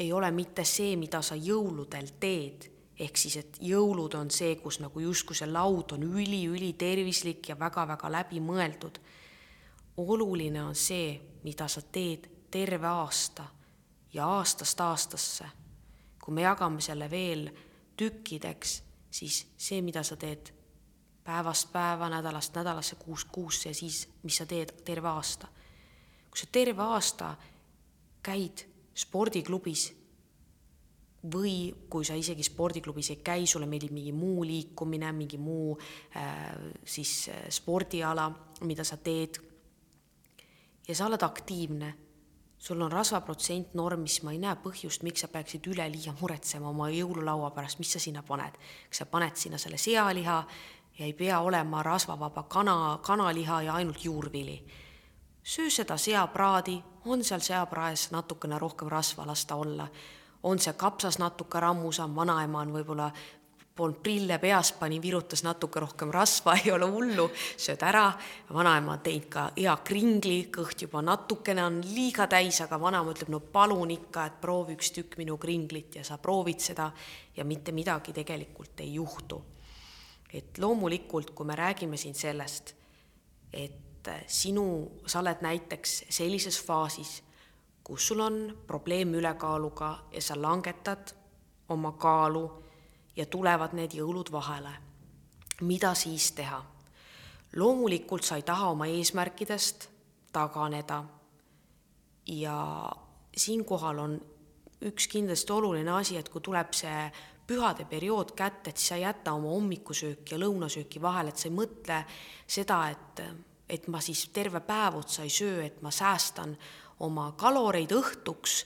ei ole mitte see, mida sa jõuludel teed, ehk siis, et jõulud on see, kus nagu justkui see laud on üli-ülitervislik ja väga-väga läbimõeldud. oluline on see, mida sa teed terve aasta ja aastast aastasse. kui me jagame selle veel tükkideks, siis see, mida sa teed päevast päeva, nädalast nädalasse, kuust kuusse ja siis, mis sa teed terve aasta. kui sa terve aasta käid spordiklubis või kui sa isegi spordiklubis ei käi, sulle meeldib mingi muu liikumine, mingi muu äh, siis äh, spordiala, mida sa teed. ja sa oled aktiivne, sul on rasvaprotsent normis, ma ei näe põhjust, miks sa peaksid üleliia muretsema oma jõululaua pärast, mis sa sinna paned. kas sa paned sinna selle sealiha ja ei pea olema rasvavaba kana, kanaliha ja ainult juurvili. Söö seda seapraadi, on seal seapraes natukene rohkem rasva, las ta olla on see kapsas natuke rammusam, vanaema on võib-olla polnud prille peas, pani, virutas natuke rohkem rasva, ei ole hullu, sööd ära. vanaema on teinud ka hea kringli, kõht juba natukene on liiga täis, aga vanaema ütleb, no palun ikka, et proovi üks tükk minu kringlit ja sa proovid seda ja mitte midagi tegelikult ei juhtu. et loomulikult, kui me räägime siin sellest, et sinu, sa oled näiteks sellises faasis kus sul on probleem ülekaaluga ja sa langetad oma kaalu ja tulevad need jõulud vahele. mida siis teha? loomulikult sa ei taha oma eesmärkidest taganeda. ja siinkohal on üks kindlasti oluline asi, et kui tuleb see pühade periood kätte, et siis sa ei jäta oma hommikusööki ja lõunasööki vahele, et sa ei mõtle seda, et, et ma siis terve päev otsa ei söö, et ma säästan oma kaloreid õhtuks,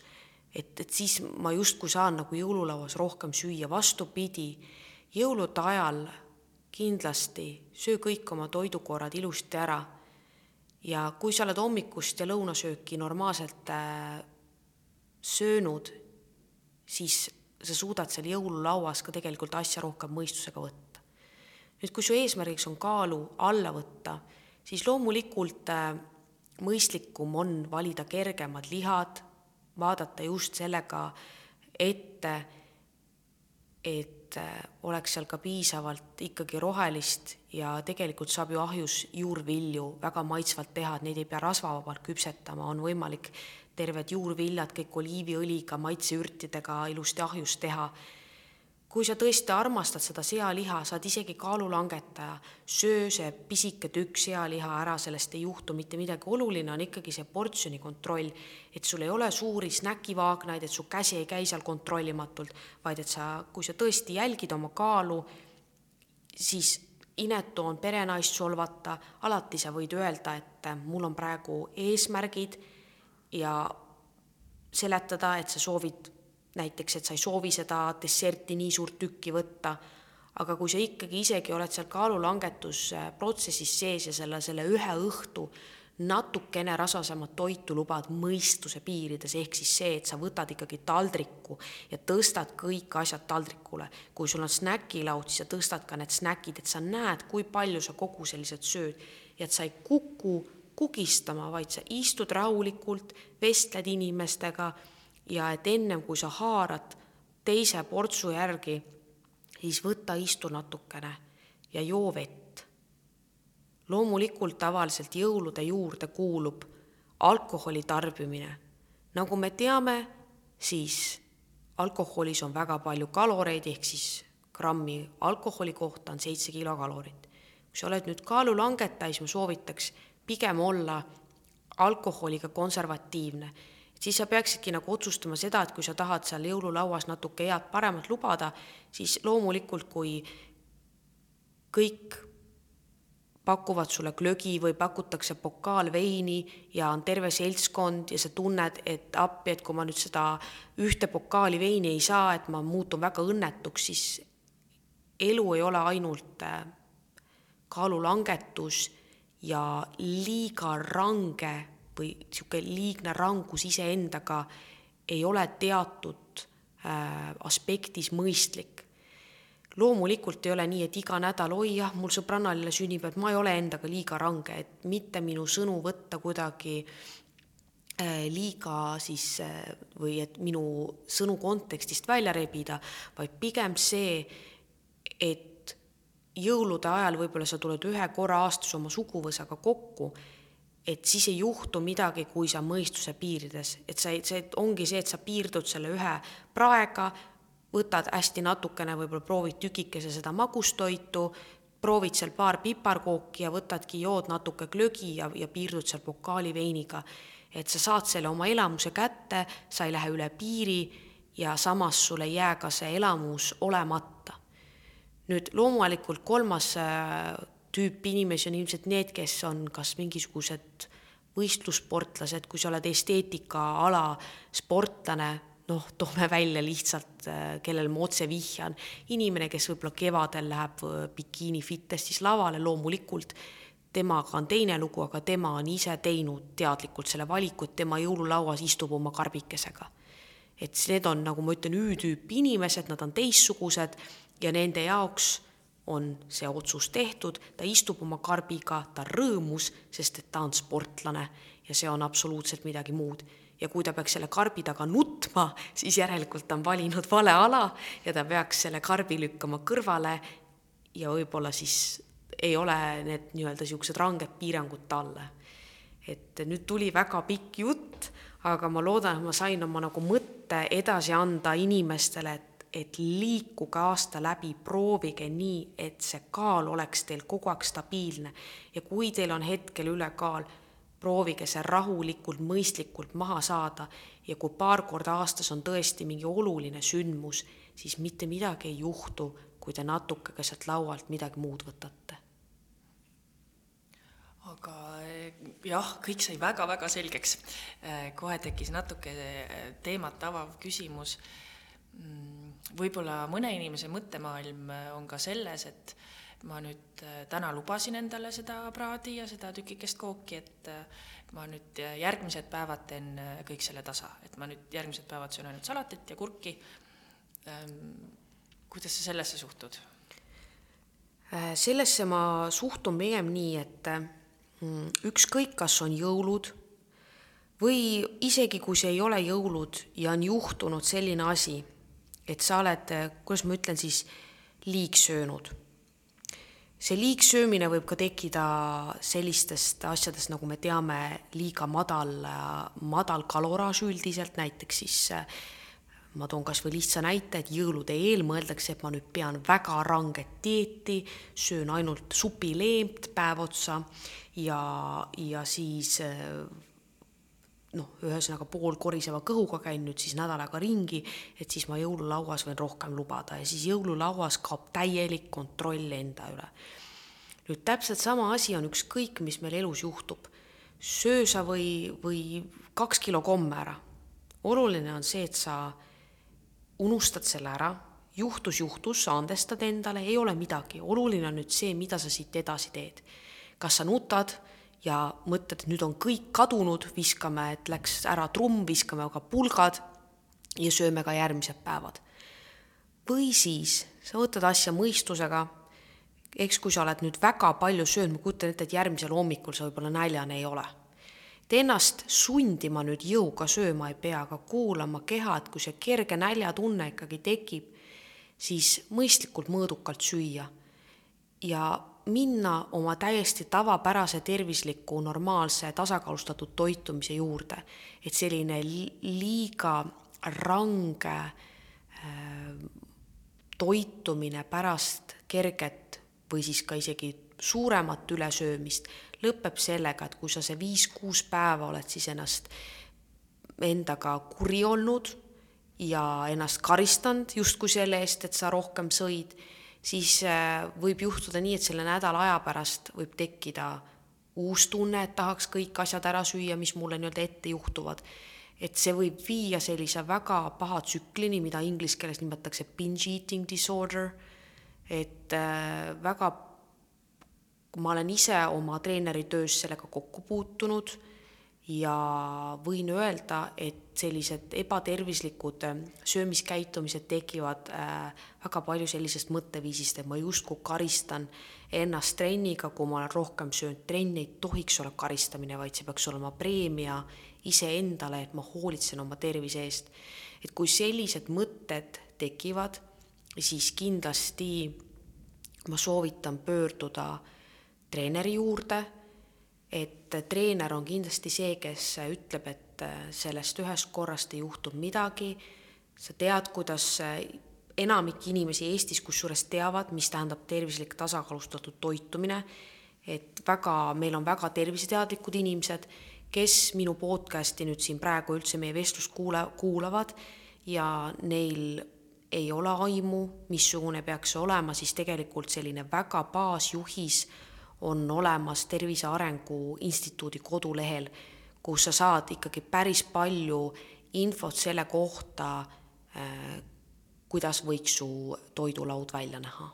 et, et siis ma justkui saan nagu jõululauas rohkem süüa, vastupidi, jõulude ajal kindlasti söö kõik oma toidukorrad ilusti ära. ja kui sa oled hommikust ja lõunasööki normaalselt äh, söönud, siis sa suudad seal jõululauas ka tegelikult asja rohkem mõistusega võtta. nüüd, kui su eesmärgiks on kaalu alla võtta, siis loomulikult äh, mõistlikum on valida kergemad lihad, vaadata just sellega ette, et äh, oleks seal ka piisavalt ikkagi rohelist ja tegelikult saab ju ahjus juurvilju väga maitsvalt teha, et neid ei pea rasvavabalt küpsetama, on võimalik terved juurviljad kõik oliiviõliga, maitseürtidega ilusti ahjus teha kui sa tõesti armastad seda sealiha, sa oled isegi kaalulangetaja, söö see pisike tükk sealiha ära, sellest ei juhtu mitte midagi, oluline on ikkagi see portsjoni kontroll, et sul ei ole suuri snäkivaagnaid, et su käsi ei käi seal kontrollimatult, vaid et sa, kui sa tõesti jälgid oma kaalu, siis inetu on perenaist solvata, alati sa võid öelda, et mul on praegu eesmärgid ja seletada, et sa soovid näiteks, et sa ei soovi seda desserti nii suurt tükki võtta, aga kui sa ikkagi isegi oled seal kaalulangetusprotsessis sees ja selle, selle ühe õhtu natukene rasvasemat toitu lubad mõistuse piirides, ehk siis see, et sa võtad ikkagi taldriku ja tõstad kõik asjad taldrikule. kui sul on snäkilaud, siis sa tõstad ka need snäkid, et sa näed, kui palju sa kogu sellised sööd ja et sa ei kuku kugistama, vaid sa istud rahulikult, vestled inimestega ja et ennem kui sa haarad teise portsu järgi, siis võta, istu natukene ja joo vett. loomulikult tavaliselt jõulude juurde kuulub alkoholi tarbimine. nagu me teame, siis alkoholis on väga palju kaloreid, ehk siis grammi alkoholi kohta on seitse kilokalorit. kui sa oled nüüd kaalulangetaja, siis ma soovitaks pigem olla alkoholiga konservatiivne siis sa peaksidki nagu otsustama seda, et kui sa tahad seal jõululauas natuke head paremat lubada, siis loomulikult, kui kõik pakuvad sulle glögi või pakutakse pokaal veini ja on terve seltskond ja sa tunned, et appi, et kui ma nüüd seda ühte pokaali veini ei saa, et ma muutun väga õnnetuks, siis elu ei ole ainult äh, kaalulangetus ja liiga range või niisugune liigne rangus iseendaga ei ole teatud äh, aspektis mõistlik. loomulikult ei ole nii, et iga nädal, oi jah, mul sõbrannal jälle sünnipäev, ma ei ole endaga liiga range, et mitte minu sõnu võtta kuidagi äh, liiga siis äh, või et minu sõnu kontekstist välja rebida, vaid pigem see, et jõulude ajal võib-olla sa tuled ühe korra aastas oma suguvõsaga kokku et siis ei juhtu midagi, kui sa mõistuse piirides, et sa ei, see ongi see, et sa piirdud selle ühe praega, võtad hästi natukene, võib-olla proovid tükikese seda magustoitu, proovid seal paar piparkooki ja võtadki, jood natuke glögi ja, ja piirdud seal pokaali veiniga. et sa saad selle oma elamuse kätte, sa ei lähe üle piiri ja samas sul ei jää ka see elamus olemata. nüüd loomulikult kolmas äh, tüüp inimesi on ilmselt need, kes on kas mingisugused võistlussportlased, kui sa oled esteetikaala sportlane, noh, toome välja lihtsalt, äh, kellele ma otse vihjan, inimene, kes võib-olla kevadel läheb äh, bikiini fitnessis lavale, loomulikult temaga on teine lugu, aga tema on ise teinud teadlikult selle valiku, et tema jõululauas istub oma karbikesega. Et need on, nagu ma ütlen, Ü-tüüpi inimesed, nad on teistsugused ja nende jaoks on see otsus tehtud, ta istub oma karbiga, ta rõõmus, sest et ta on sportlane ja see on absoluutselt midagi muud. ja kui ta peaks selle karbi taga nutma, siis järelikult ta on valinud vale ala ja ta peaks selle karbi lükkama kõrvale ja võib-olla siis ei ole need nii-öelda niisugused ranged piirangud talle. et nüüd tuli väga pikk jutt aga ma loodan, et ma sain oma nagu mõtte edasi anda inimestele, et, et liikuge aasta läbi, proovige nii, et see kaal oleks teil kogu aeg stabiilne ja kui teil on hetkel ülekaal, proovige see rahulikult, mõistlikult maha saada ja kui paar korda aastas on tõesti mingi oluline sündmus, siis mitte midagi ei juhtu, kui te natuke ka sealt laualt midagi muud võtate aga eh, jah, kõik sai väga-väga selgeks. Eh, kohe tekkis natuke eh, teemat avav küsimus. Võib-olla mõne inimese mõttemaailm on ka selles, et ma nüüd täna lubasin endale seda praadi ja seda tükikest kooki, et ma nüüd järgmised päevad teen kõik selle tasa, et ma nüüd järgmised päevad söön ainult salatit ja kurki. Ehm, kuidas sa sellesse suhtud? sellesse ma suhtun pigem nii, et Mm, ükskõik, kas on jõulud või isegi, kui see ei ole jõulud ja on juhtunud selline asi, et sa oled, kuidas ma ütlen siis, liigsöönud. see liigsöömine võib ka tekkida sellistest asjadest, nagu me teame, liiga madal, madal kaloraaž üldiselt, näiteks siis ma toon kas või lihtsa näite, et jõulude eel mõeldakse, et ma nüüd pean väga ranget dieeti, söön ainult supileent päev otsa ja, ja siis noh, ühesõnaga poolkoriseva kõhuga käin nüüd siis nädal aega ringi, et siis ma jõululauas võin rohkem lubada ja siis jõululauas kaob täielik kontroll enda üle. nüüd täpselt sama asi on ükskõik, mis meil elus juhtub. söö sa või, või kaks kilo komme ära. oluline on see, et sa unustad selle ära, juhtus, juhtus, sa andestad endale, ei ole midagi, oluline on nüüd see, mida sa siit edasi teed. kas sa nutad ja mõtled, et nüüd on kõik kadunud, viskame, et läks ära trumm, viskame ka pulgad ja sööme ka järgmised päevad. või siis sa võtad asja mõistusega, eks kui sa oled nüüd väga palju söönud, ma kujutan ette, et järgmisel hommikul sa võib-olla näljane ei ole. Et ennast sundima nüüd jõuga sööma ei pea, aga kuulama keha, et kui see kerge näljatunne ikkagi tekib, siis mõistlikult mõõdukalt süüa. Ja minna oma täiesti tavapärase tervisliku, normaalse, tasakaalustatud toitumise juurde. et selline liiga range äh, toitumine pärast kerget või siis ka isegi suuremat ülesöömist lõpeb sellega, et kui sa see viis-kuus päeva oled siis ennast endaga kuri olnud ja ennast karistanud justkui selle eest, et sa rohkem sõid, siis äh, võib juhtuda nii, et selle nädala aja pärast võib tekkida uus tunne, et tahaks kõik asjad ära süüa, mis mulle nii-öelda ette juhtuvad. et see võib viia sellise väga paha tsüklini, mida inglise keeles nimetatakse binge eating disorder, et äh, väga ma olen ise oma treeneritöös sellega kokku puutunud ja võin öelda, et sellised ebatervislikud äh, söömiskäitumised tekivad äh, väga palju sellisest mõtteviisist, et ma justkui karistan ennast trenniga, kui ma olen rohkem söönud. trenn ei tohiks olla karistamine, vaid see peaks olema preemia iseendale, et ma hoolitsen oma tervise eest. et kui sellised mõtted tekivad, siis kindlasti ma soovitan pöörduda treeneri juurde, et treener on kindlasti see, kes ütleb, et sellest ühest korrast ei juhtu midagi, sa tead, kuidas enamik inimesi Eestis kusjuures teavad, mis tähendab tervislik tasakaalustatud toitumine, et väga, meil on väga terviseteadlikud inimesed, kes minu podcast'i nüüd siin praegu üldse meie vestlust kuula, kuulavad ja neil ei ole aimu, missugune peaks olema, siis tegelikult selline väga baasjuhis on olemas Tervise Arengu Instituudi kodulehel, kus sa saad ikkagi päris palju infot selle kohta, äh, kuidas võiks su toidulaud välja näha.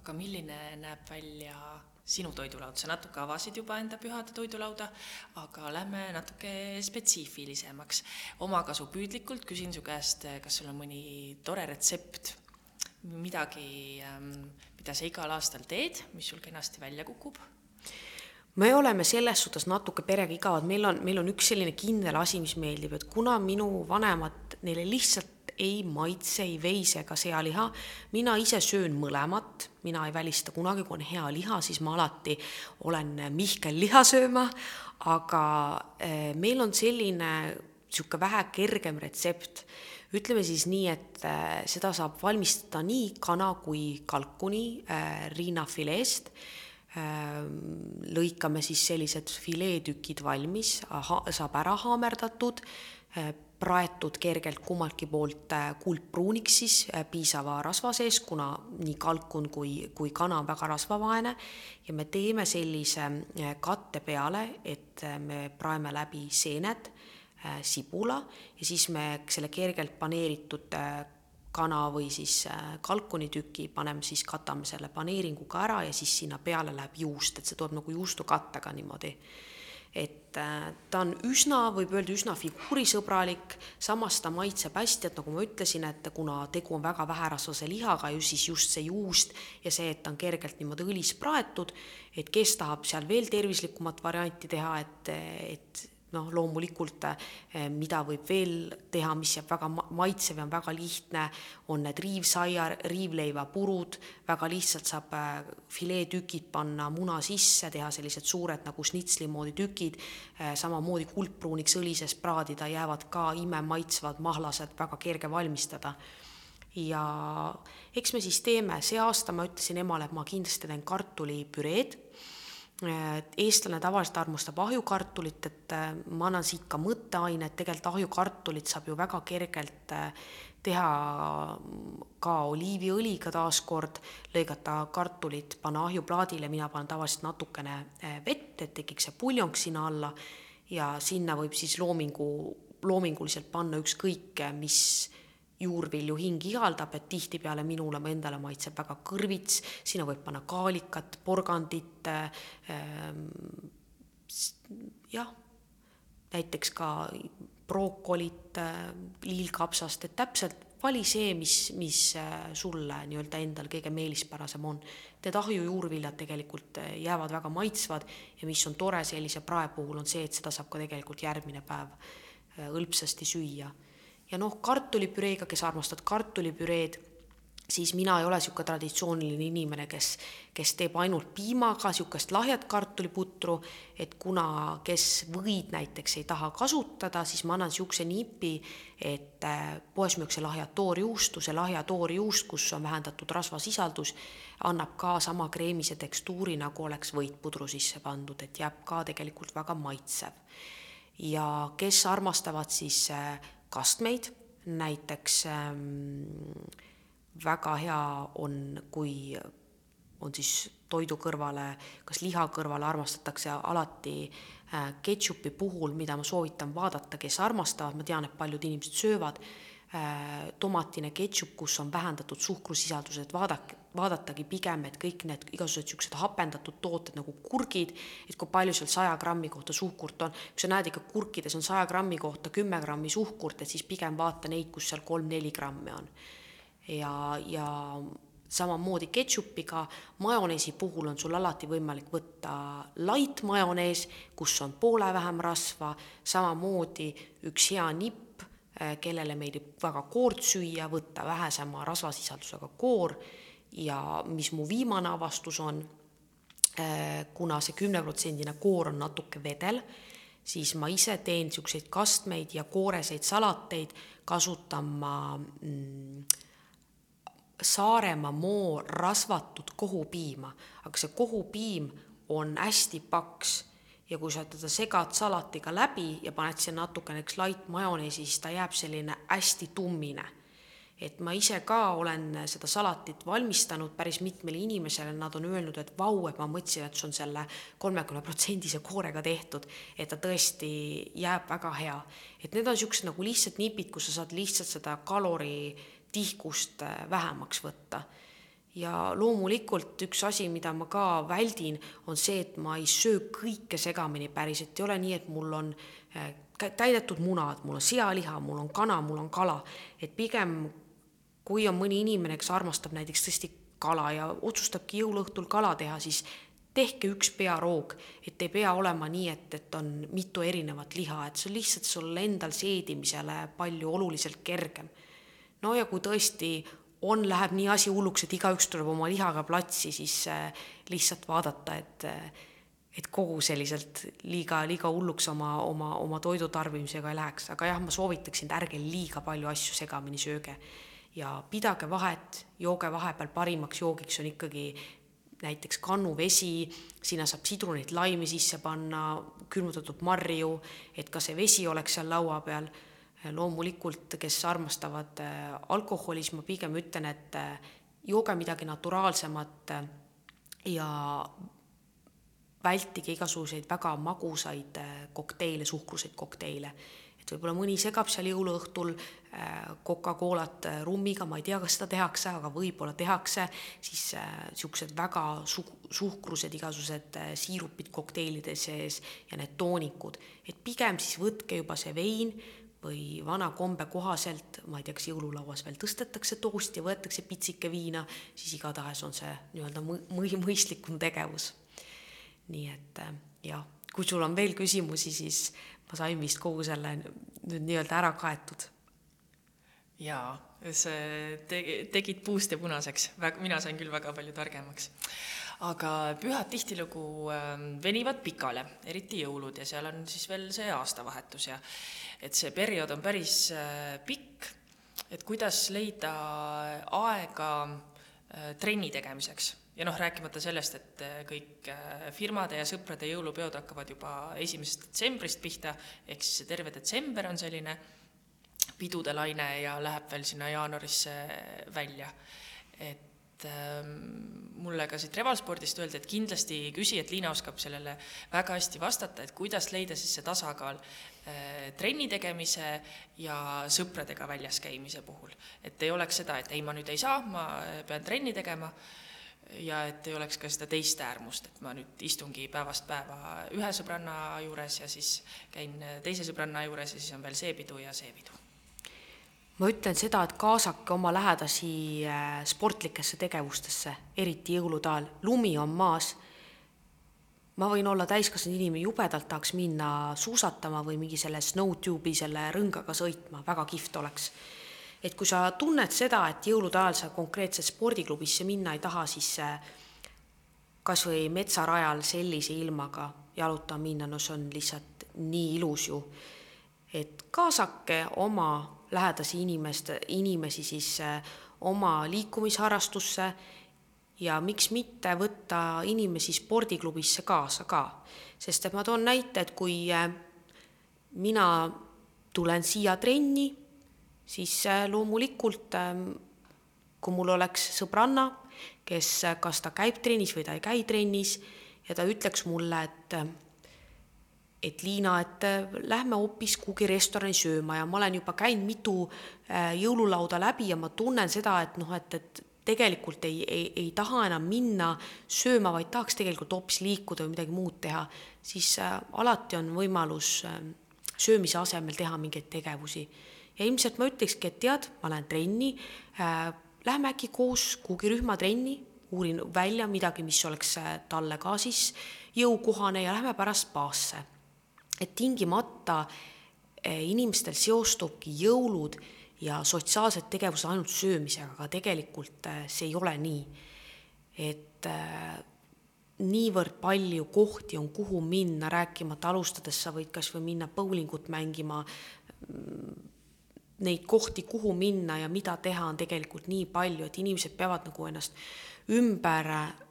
aga milline näeb välja sinu toidulaud, sa natuke avasid juba enda pühade toidulauda, aga lähme natuke spetsiifilisemaks. omakasupüüdlikult küsin su käest, kas sul on mõni tore retsept, midagi, ähm, mida sa igal aastal teed, mis sul kenasti välja kukub? me oleme selles suhtes natuke perega igavad, meil on, meil on üks selline kindel asi, mis meeldib, et kuna minu vanemad, neile lihtsalt ei maitse ei veise ega sealiha. mina ise söön mõlemat, mina ei välista kunagi, kui on hea liha, siis ma alati olen Mihkel liha sööma, aga eh, meil on selline niisugune vähe kergem retsept. Ütleme siis nii, et eh, seda saab valmistada nii kana kui kalkuni äh, riinafileest lõikame siis sellised fileetükid valmis, saab ära haamerdatud, praetud kergelt kummaltki poolt äh, kuldpruuniks siis äh, piisava rasva sees, kuna nii kalkun kui, kui kana on väga rasvavaene. Ja me teeme sellise äh, katte peale, et me praeme läbi seened, sibula ja siis me selle kergelt paneeritud kana või siis kalkunitüki paneme siis, katame selle paneeringuga ära ja siis sinna peale läheb juust, et see tuleb nagu juustukattega niimoodi. Et äh, ta on üsna, võib öelda, üsna figuurisõbralik, samas ta maitseb hästi, et nagu ma ütlesin, et kuna tegu on väga väherasvase lihaga, ju siis just see juust ja see, et ta on kergelt niimoodi õlis praetud, et kes tahab seal veel tervislikumat varianti teha, et, et noh, loomulikult eh, mida võib veel teha, mis jääb väga maitsev ja on väga lihtne, on need riivsaia, riivleivapurud, väga lihtsalt saab eh, fileetükid panna muna sisse, teha sellised suured nagu šnitsli moodi tükid, eh, samamoodi kuldpruuniks õli sees praadida, jäävad ka imemaitsvad, mahlased, väga kerge valmistada. Ja eks me siis teeme, see aasta ma ütlesin emale, et ma kindlasti teen kartulipüreed eestlane tavaliselt armastab ahjukartulit, et äh, ma annan siit ka mõtteaine, et tegelikult ahjukartulit saab ju väga kergelt äh, teha ka oliiviõliga taaskord, lõigata kartulit, panna ahjuplaadile, mina panen tavaliselt natukene äh, vett, et tekiks see puljong sinna alla ja sinna võib siis loomingu, loominguliselt panna ükskõik mis juurvilju hing ihaldab, et tihtipeale minule endale maitseb väga kõrvits, sinna võib panna kaalikat, porgandit ähm,, jah, näiteks ka brookolit äh,, liilkapsast, et täpselt vali see, mis, mis äh, sulle nii-öelda endal kõige meelispärasem on. Need ahjujuurviljad tegelikult äh, jäävad väga maitsvad ja mis on tore sellise prae puhul, on see, et seda saab ka tegelikult järgmine päev hõlpsasti süüa ja noh, kartulipüreega, kes armastavad kartulipüreed, siis mina ei ole niisugune traditsiooniline inimene, kes, kes teeb ainult piimaga niisugust lahjat kartuliputru, et kuna kes võid näiteks ei taha kasutada, siis ma annan niisuguse nipi, et äh, poes müüakse lahja toorjuustu, see lahja toorjuust, kus on vähendatud rasvasisaldus, annab ka sama kreemise tekstuuri, nagu oleks võitpudru sisse pandud, et jääb ka tegelikult väga maitsev. ja kes armastavad siis äh, kastmeid, näiteks ähm, väga hea on, kui on siis toidu kõrvale, kas liha kõrvale armastatakse alati äh, ketšupi puhul, mida ma soovitan vaadata, kes armastavad, ma tean, et paljud inimesed söövad äh,, tomatine ketšup, kus on vähendatud suhkrusisaldused, vaadake, vaadatagi pigem, et kõik need igasugused niisugused hapendatud tooted nagu kurgid, et kui palju seal saja grammi kohta suhkurt on, kui sa näed ikka kurkides on saja grammi kohta kümme grammi suhkurt, et siis pigem vaata neid, kus seal kolm-neli grammi on. ja, ja samamoodi ketšupiga, majoneesi puhul on sul alati võimalik võtta light majonees, kus on poole vähem rasva, samamoodi üks hea nipp, eh, kellele meeldib väga koort süüa, võtta vähesema rasvasisaldusega koor ja mis mu viimane avastus on, äh, kuna see kümneprotsendine koor on natuke vedel, siis ma ise teen niisuguseid kastmeid ja kooreseid salateid, kasutan ma mm, Saaremaa moo rasvatud kohupiima, aga see kohupiim on hästi paks ja kui sa teda segad salatiga läbi ja paned sinna natukene light majoneesi, siis ta jääb selline hästi tummine et ma ise ka olen seda salatit valmistanud päris mitmele inimesele, nad on öelnud, et vau, et ma mõtlesin, et see on selle kolmekümne protsendise koorega tehtud, et ta tõesti jääb väga hea. et need on niisugused nagu lihtsalt nipid, kus sa saad lihtsalt seda kalori tihkust äh, vähemaks võtta. ja loomulikult üks asi, mida ma ka väldin, on see, et ma ei söö kõike segamini päris, et ei ole nii, et mul on äh, täidetud munad, mul on sealiha, mul on kana, mul on kala, et pigem kui on mõni inimene, kes armastab näiteks tõesti kala ja otsustabki jõuluõhtul kala teha, siis tehke üks pearoog, et ei pea olema nii, et, et on mitu erinevat liha, et see on lihtsalt sul endal seedimisele palju oluliselt kergem. no ja kui tõesti on, läheb nii asi hulluks, et igaüks tuleb oma lihaga platsi, siis äh, lihtsalt vaadata, et äh, et kogu selliselt liiga, liiga hulluks oma, oma, oma toidu tarbimisega ei läheks, aga jah, ma soovitaksin, et ärge liiga palju asju segamini sööge ja pidage vahet, jooge vahepeal parimaks joogiks on ikkagi näiteks kannuvesi, sinna saab sidrunit, laimi sisse panna, külmutatud marju, et ka see vesi oleks seal laua peal. loomulikult, kes armastavad äh, alkoholi, siis ma pigem ütlen, et äh, jooge midagi naturaalsemat äh, ja vältige igasuguseid väga magusaid kokteile, suhkruseid kokteile et võib-olla mõni segab seal jõuluõhtul äh, Coca-Colat äh, rummiga, ma ei tea, kas seda tehakse, aga võib-olla tehakse, siis niisugused äh, väga su-, suhkrused, igasugused siirupid kokteilide sees ja need toonikud, et pigem siis võtke juba see vein või vana kombe kohaselt, ma ei tea, kas jõululauas veel tõstetakse toost ja võetakse pitsike viina, siis igatahes on see nii-öelda mõi-, mõistlikum tegevus. nii et jah, kui sul on veel küsimusi, siis ma sain vist kogu selle nüüd nii-öelda ära kaetud. jaa, see tegi, tegid puust ja punaseks, mina sain küll väga palju targemaks. aga pühad tihtilugu ähm, venivad pikale, eriti jõulud ja seal on siis veel see aastavahetus ja et see periood on päris äh, pikk, et kuidas leida aega trenni tegemiseks ja noh, rääkimata sellest, et äh, kõik äh, firmade ja sõprade jõulupeod hakkavad juba esimesest detsembrist pihta, ehk siis terve detsember on selline pidude laine ja läheb veel sinna jaanuarisse välja. et ähm, mulle ka siit Revalspordist öeldi, et kindlasti küsi, et Liina oskab sellele väga hästi vastata, et kuidas leida siis see tasakaal äh, trenni tegemise ja sõpradega väljas käimise puhul. et ei oleks seda, et ei, ma nüüd ei saa, ma pean trenni tegema ja et ei oleks ka seda teist äärmust, et ma nüüd istungi päevast päeva ühe sõbranna juures ja siis käin teise sõbranna juures ja siis on veel see pidu ja see pidu. ma ütlen seda, et kaasake oma lähedasi äh, sportlikesse tegevustesse, eriti jõulude ajal, lumi on maas. Ma võin olla täiskasvanud inimene, jubedalt tahaks minna suusatama või mingi selle snowtube'i, selle rõngaga sõitma, väga kihvt oleks et kui sa tunned seda, et jõulude ajal sa konkreetselt spordiklubisse minna ei taha, siis kas või metsarajal sellise ilmaga jalutama minna, no see on lihtsalt nii ilus ju. et kaasake oma lähedasi inimeste, inimesi siis äh, oma liikumisharrastusse ja miks mitte võtta inimesi spordiklubisse kaasa ka, sest et ma toon näite, et kui äh, mina tulen siia trenni siis äh, loomulikult ähm, kui mul oleks sõbranna, kes, äh, kas ta käib trennis või ta ei käi trennis ja ta ütleks mulle, et et Liina, et lähme hoopis kuhugi restorani sööma ja ma olen juba käinud mitu jõululauda läbi ja ma tunnen seda, et noh, et, et tegelikult ei, ei, ei taha enam minna sööma, vaid tahaks tegelikult hoopis liikuda või midagi muud teha, siis alati on võimalus söömise asemel teha mingeid tegevusi ja ilmselt ma ütlekski, et tead, ma lähen trenni äh,, lähme äkki koos kuhugi rühmatrenni, uurin välja midagi, mis oleks äh, talle ka siis jõukohane ja lähme pärast spaasse. et tingimata äh, inimestel seostubki jõulud ja sotsiaalsed tegevused ainult söömisega, aga tegelikult äh, see ei ole nii. et äh, niivõrd palju kohti on, kuhu minna, rääkimata alustades sa võid kas või minna bowlingut mängima, neid kohti, kuhu minna ja mida teha, on tegelikult nii palju, et inimesed peavad nagu ennast ümber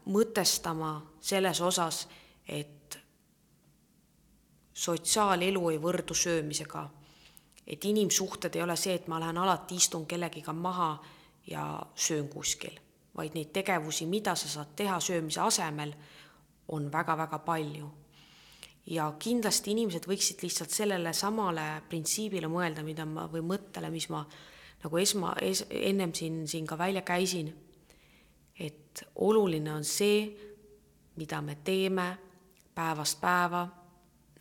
mõtestama selles osas, et sotsiaalelu ei võrdu söömisega. Et inimsuhted ei ole see, et ma lähen alati istun kellegiga maha ja söön kuskil, vaid neid tegevusi, mida sa saad teha söömise asemel, on väga-väga palju. Ja kindlasti inimesed võiksid lihtsalt sellele samale printsiibile mõelda, mida ma või mõttele, mis ma nagu esma es,, ennem siin, siin ka välja käisin. et oluline on see, mida me teeme päevast päeva,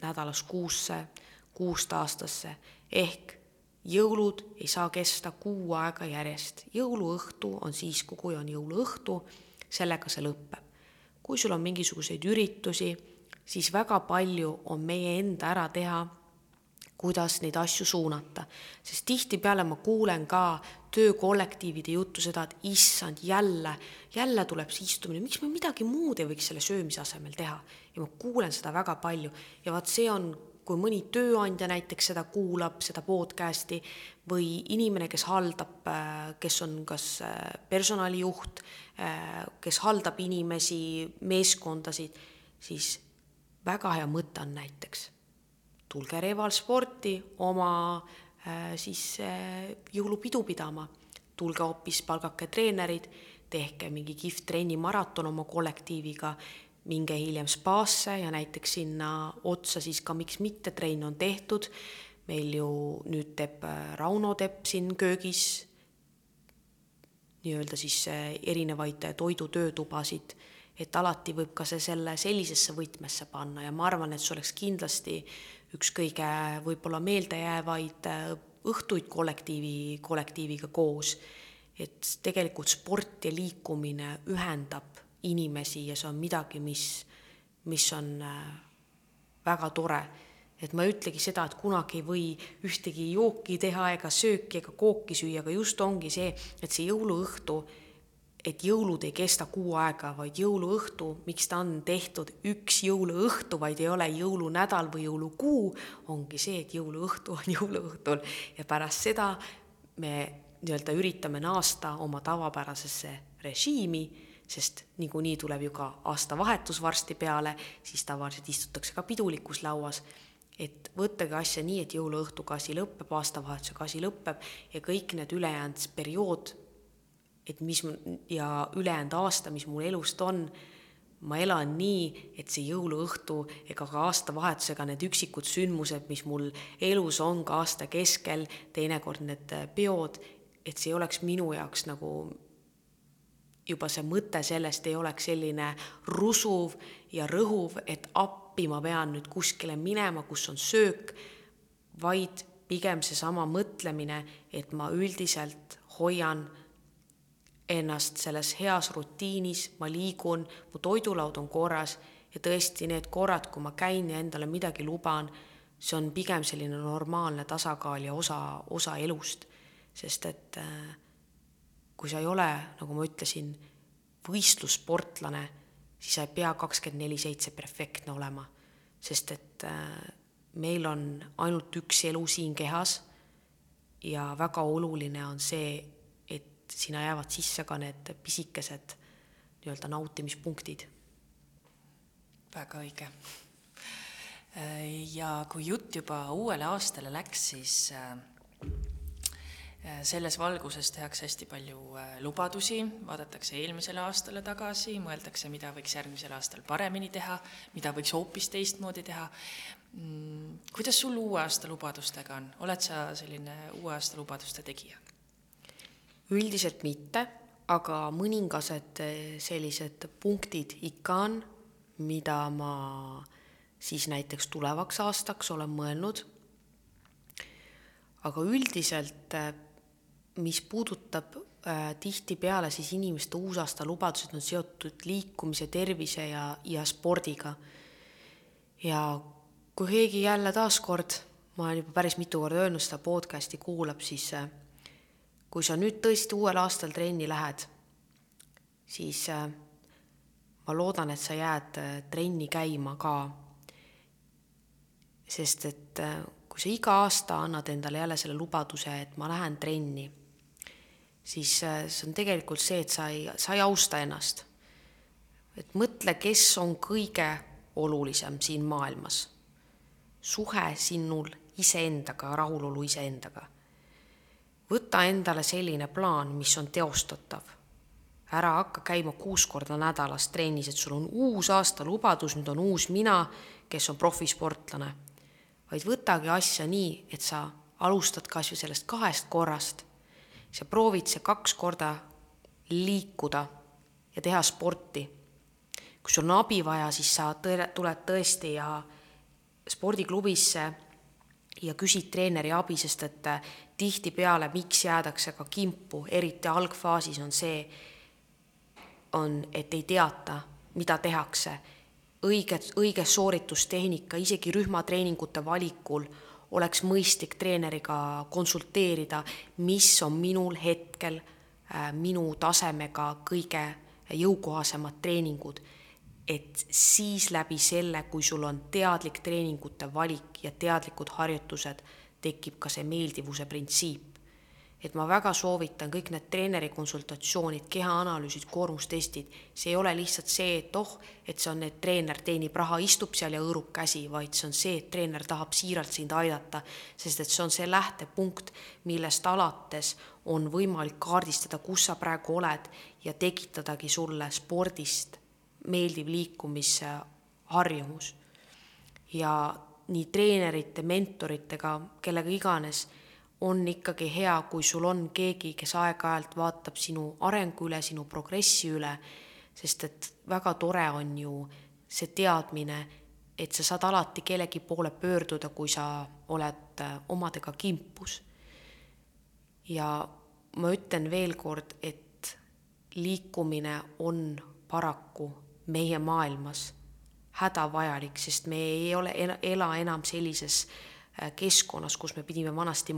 nädalast kuusse, kuust aastasse, ehk jõulud ei saa kesta kuu aega järjest. jõuluõhtu on siis, kui on jõuluõhtu, sellega see lõpeb. kui sul on mingisuguseid üritusi siis väga palju on meie enda ära teha, kuidas neid asju suunata. sest tihtipeale ma kuulen ka töökollektiivide juttu seda, et issand, jälle, jälle tuleb see istumine, miks me midagi muud ei võiks selle söömise asemel teha. ja ma kuulen seda väga palju ja vaat see on, kui mõni tööandja näiteks seda kuulab, seda podcast'i, või inimene, kes haldab, kes on kas personalijuht, kes haldab inimesi, meeskondasid, siis väga hea mõte on näiteks, tulge Reval sporti oma äh, siis äh, jõulupidu pidama, tulge hoopis palgake treenerid, tehke mingi kihvt trennimaraton oma kollektiiviga, minge hiljem spaasse ja näiteks sinna otsa siis ka miks mitte, trenn on tehtud, meil ju nüüd teeb äh, Rauno teeb siin köögis nii-öelda siis erinevaid toidutöötubasid et alati võib ka see selle sellisesse võtmesse panna ja ma arvan, et see oleks kindlasti üks kõige võib-olla meeldejäävaid äh, õhtuid kollektiivi, kollektiiviga koos. et tegelikult sport ja liikumine ühendab inimesi ja see on midagi, mis, mis on äh, väga tore. et ma ei ütlegi seda, et kunagi ei või ühtegi jooki teha ega sööki ega kooki süüa, aga just ongi see, et see jõuluõhtu et jõulud ei kesta kuu aega, vaid jõuluõhtu, miks ta on tehtud üks jõuluõhtu, vaid ei ole jõulunädal või jõulukuu, ongi see, et jõuluõhtu on jõuluõhtul ja pärast seda me nii-öelda üritame naasta oma tavapärasesse režiimi, sest niikuinii tuleb ju ka aastavahetus varsti peale, siis tavaliselt istutakse ka pidulikus lauas. Et võttage asja nii, et jõuluõhtuga asi lõpeb, aastavahetusega asi lõpeb ja kõik need ülejäänud periood et mis ja ülejäänud aasta, mis mul elust on, ma elan nii, et see jõuluõhtu ega ka aastavahetusega need üksikud sündmused, mis mul elus on ka aasta keskel, teinekord need peod, et see ei oleks minu jaoks nagu juba see mõte sellest ei oleks selline rusuv ja rõhuv, et appi ma pean nüüd kuskile minema, kus on söök, vaid pigem seesama mõtlemine, et ma üldiselt hoian ennast selles heas rutiinis, ma liigun, mu toidulaud on korras ja tõesti need korrad, kui ma käin ja endale midagi luban, see on pigem selline normaalne tasakaal ja osa, osa elust. sest et äh, kui sa ei ole, nagu ma ütlesin, võistlussportlane, siis sa ei pea kakskümmend neli seitse perfektne olema, sest et äh, meil on ainult üks elu siin kehas ja väga oluline on see, sinna jäävad sisse ka need pisikesed nii-öelda nautimispunktid. väga õige. ja kui jutt juba uuele aastale läks, siis äh, selles valguses tehakse hästi palju äh, lubadusi, vaadatakse eelmisele aastale tagasi, mõeldakse, mida võiks järgmisel aastal paremini teha, mida võiks hoopis teistmoodi teha. Mm, kuidas sul uue aasta lubadustega on, oled sa selline uue aasta lubaduste tegija? üldiselt mitte, aga mõningased eh, sellised punktid ikka on, mida ma siis näiteks tulevaks aastaks olen mõelnud. aga üldiselt, mis puudutab äh, tihtipeale siis inimeste uusaasta lubadused on seotud liikumise, tervise ja, ja spordiga. ja kui keegi jälle taaskord, ma olen juba päris mitu korda öelnud, seda podcast'i kuulab, siis äh, kui sa nüüd tõesti uuel aastal trenni lähed, siis äh, ma loodan, et sa jääd äh, trenni käima ka. sest et äh, kui sa iga aasta annad endale jälle selle lubaduse, et ma lähen trenni, siis see on tegelikult see, et sa ei, sa ei austa ennast. et mõtle, kes on kõige olulisem siin maailmas. suhe sinul iseendaga, rahulolu iseendaga. võta endale selline plaan, mis on teostatav. ära hakka käima kuus korda nädalas trennis, et sul on uus aasta lubadus, nüüd on uus mina, kes on profisportlane. vaid võtagi asja nii, et sa alustad kas või sellest kahest korrast, sa proovid see kaks korda liikuda ja teha sporti. kui sul on abi vaja, siis sa tõe, tuled tõesti ja spordiklubisse ja küsid treeneri abi, sest et äh, tihtipeale, miks jäädakse ka kimpu, eriti algfaasis, on see, on, et ei teata, mida tehakse. õiget, õige sooritustehnika, isegi rühmatreeningute valikul oleks mõistlik treeneriga konsulteerida, mis on minul hetkel äh, minu tasemega kõige jõukohasemad treeningud et siis läbi selle, kui sul on teadlik treeningute valik ja teadlikud harjutused, tekib ka see meeldivuse printsiip. Et ma väga soovitan kõik need treeneri konsultatsioonid, kehaanalüüsid, koormustestid, see ei ole lihtsalt see, et oh, et see on, et treener teenib raha, istub seal ja hõõrub käsi, vaid see on see, et treener tahab siiralt sind aidata, sest et see on see lähtepunkt, millest alates on võimalik kaardistada, kus sa praegu oled ja tekitadagi sulle spordist meeldiv liikumisharjumus. ja nii treenerite, mentoritega, kellega iganes, on ikkagi hea, kui sul on keegi, kes aeg-ajalt vaatab sinu arengu üle, sinu progressi üle, sest et väga tore on ju see teadmine, et sa saad alati kellegi poole pöörduda, kui sa oled äh, omadega kimpus. ja ma ütlen veel kord, et liikumine on paraku meie maailmas hädavajalik, sest me ei ole, ela enam sellises äh, keskkonnas, kus me pidime vanasti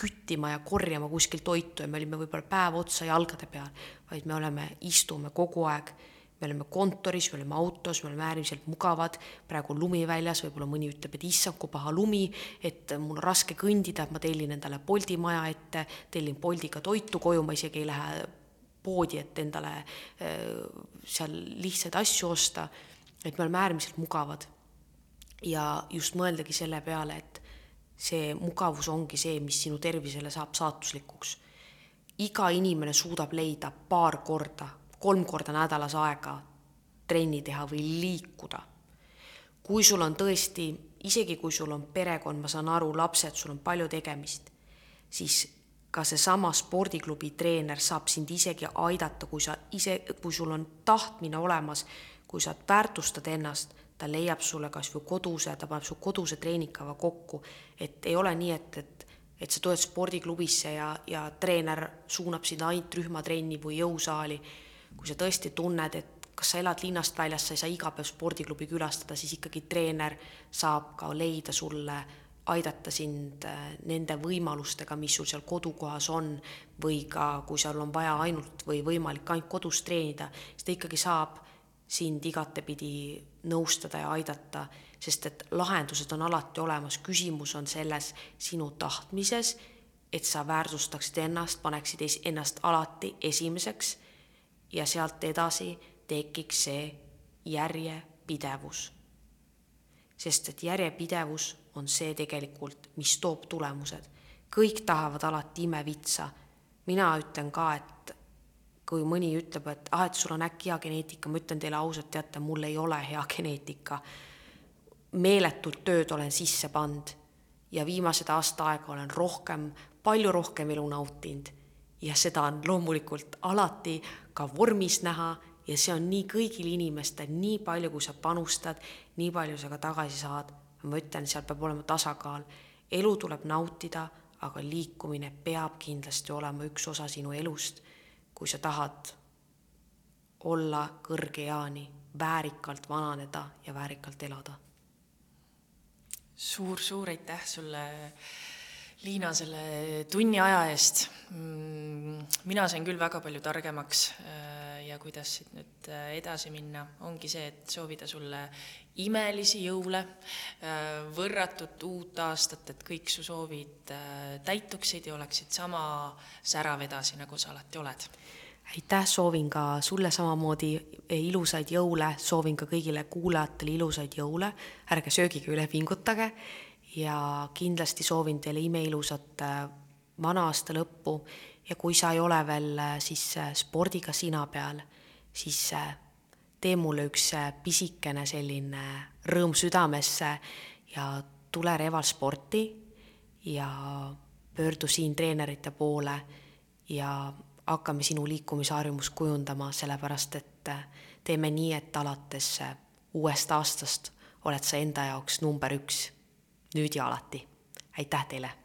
küttima ja korjama kuskilt toitu ja me olime võib-olla päev otsa jalgade peal, vaid me oleme, istume kogu aeg, me oleme kontoris, me oleme autos, me oleme äärmiselt mugavad, praegu on lumi väljas, võib-olla mõni ütleb, et issand, kui paha lumi, et mul on raske kõndida, et ma tellin endale Bolti maja ette, tellin Boltiga toitu koju, ma isegi ei lähe poodi, et endale äh, seal lihtsaid asju osta, et me oleme äärmiselt mugavad. ja just mõeldagi selle peale, et see mugavus ongi see, mis sinu tervisele saab saatuslikuks. iga inimene suudab leida paar korda, kolm korda nädalas aega trenni teha või liikuda. kui sul on tõesti, isegi kui sul on perekond, ma saan aru, lapsed, sul on palju tegemist, siis ka seesama spordiklubi treener saab sind isegi aidata, kui sa ise, kui sul on tahtmine olemas, kui sa väärtustad ennast, ta leiab sulle kas või koduse, ta paneb su koduse treeningkava kokku, et ei ole nii, et, et et sa tuled spordiklubisse ja, ja treener suunab sind ainult rühmatrenni või jõusaali. kui sa tõesti tunned, et kas sa elad linnast väljas, sa ei saa iga päev spordiklubi külastada, siis ikkagi treener saab ka leida sulle aidata sind äh, nende võimalustega, mis sul seal kodukohas on, või ka kui seal on vaja ainult või võimalik ainult kodus treenida, siis ta ikkagi saab sind igatepidi nõustada ja aidata, sest et lahendused on alati olemas, küsimus on selles sinu tahtmises, et sa väärtustaksid ennast, paneksid ennast alati esimeseks ja sealt edasi tekiks see järjepidevus. sest et järjepidevus on see tegelikult, mis toob tulemused. kõik tahavad alati imevitsa. mina ütlen ka, et kui mõni ütleb, et ah, et sul on äkki hea geneetika, ma ütlen teile ausalt, teate, mul ei ole hea geneetika. meeletult tööd olen sisse pannud ja viimased aasta aega olen rohkem, palju rohkem elu nautinud. Ja seda on loomulikult alati ka vormis näha ja see on nii kõigil inimestel, nii palju, kui sa panustad, nii palju sa ka tagasi saad. Ma ütlen, seal peab olema tasakaal, elu tuleb nautida, aga liikumine peab kindlasti olema üks osa sinu elust, kui sa tahad olla kõrge eani, väärikalt vananeda ja väärikalt elada suur,. suur-suur aitäh sulle, Liina, selle tunni aja eest. Mm, mina sain küll väga palju targemaks äh, ja kuidas siit nüüd äh, edasi minna, ongi see, et soovida sulle imelisi jõule, äh, võrratut uut aastat, et kõik su soovid täituksid ja oleksid sama särav edasi, nagu sa alati oled. aitäh, soovin ka sulle samamoodi ilusaid jõule, soovin ka kõigile kuulajatele ilusaid jõule, ärge söögiga üle pingutage ja kindlasti soovin teile imeilusat äh, vana aasta lõppu. Ja kui sa ei ole veel äh, siis äh, spordiga sina peal, siis tee mulle üks pisikene selline rõõm südamesse ja tule Reval sporti ja pöördu siin treenerite poole ja hakkame sinu liikumisharjumust kujundama, sellepärast et teeme nii, et alates uuest aastast oled sa enda jaoks number üks nüüd ja alati. aitäh teile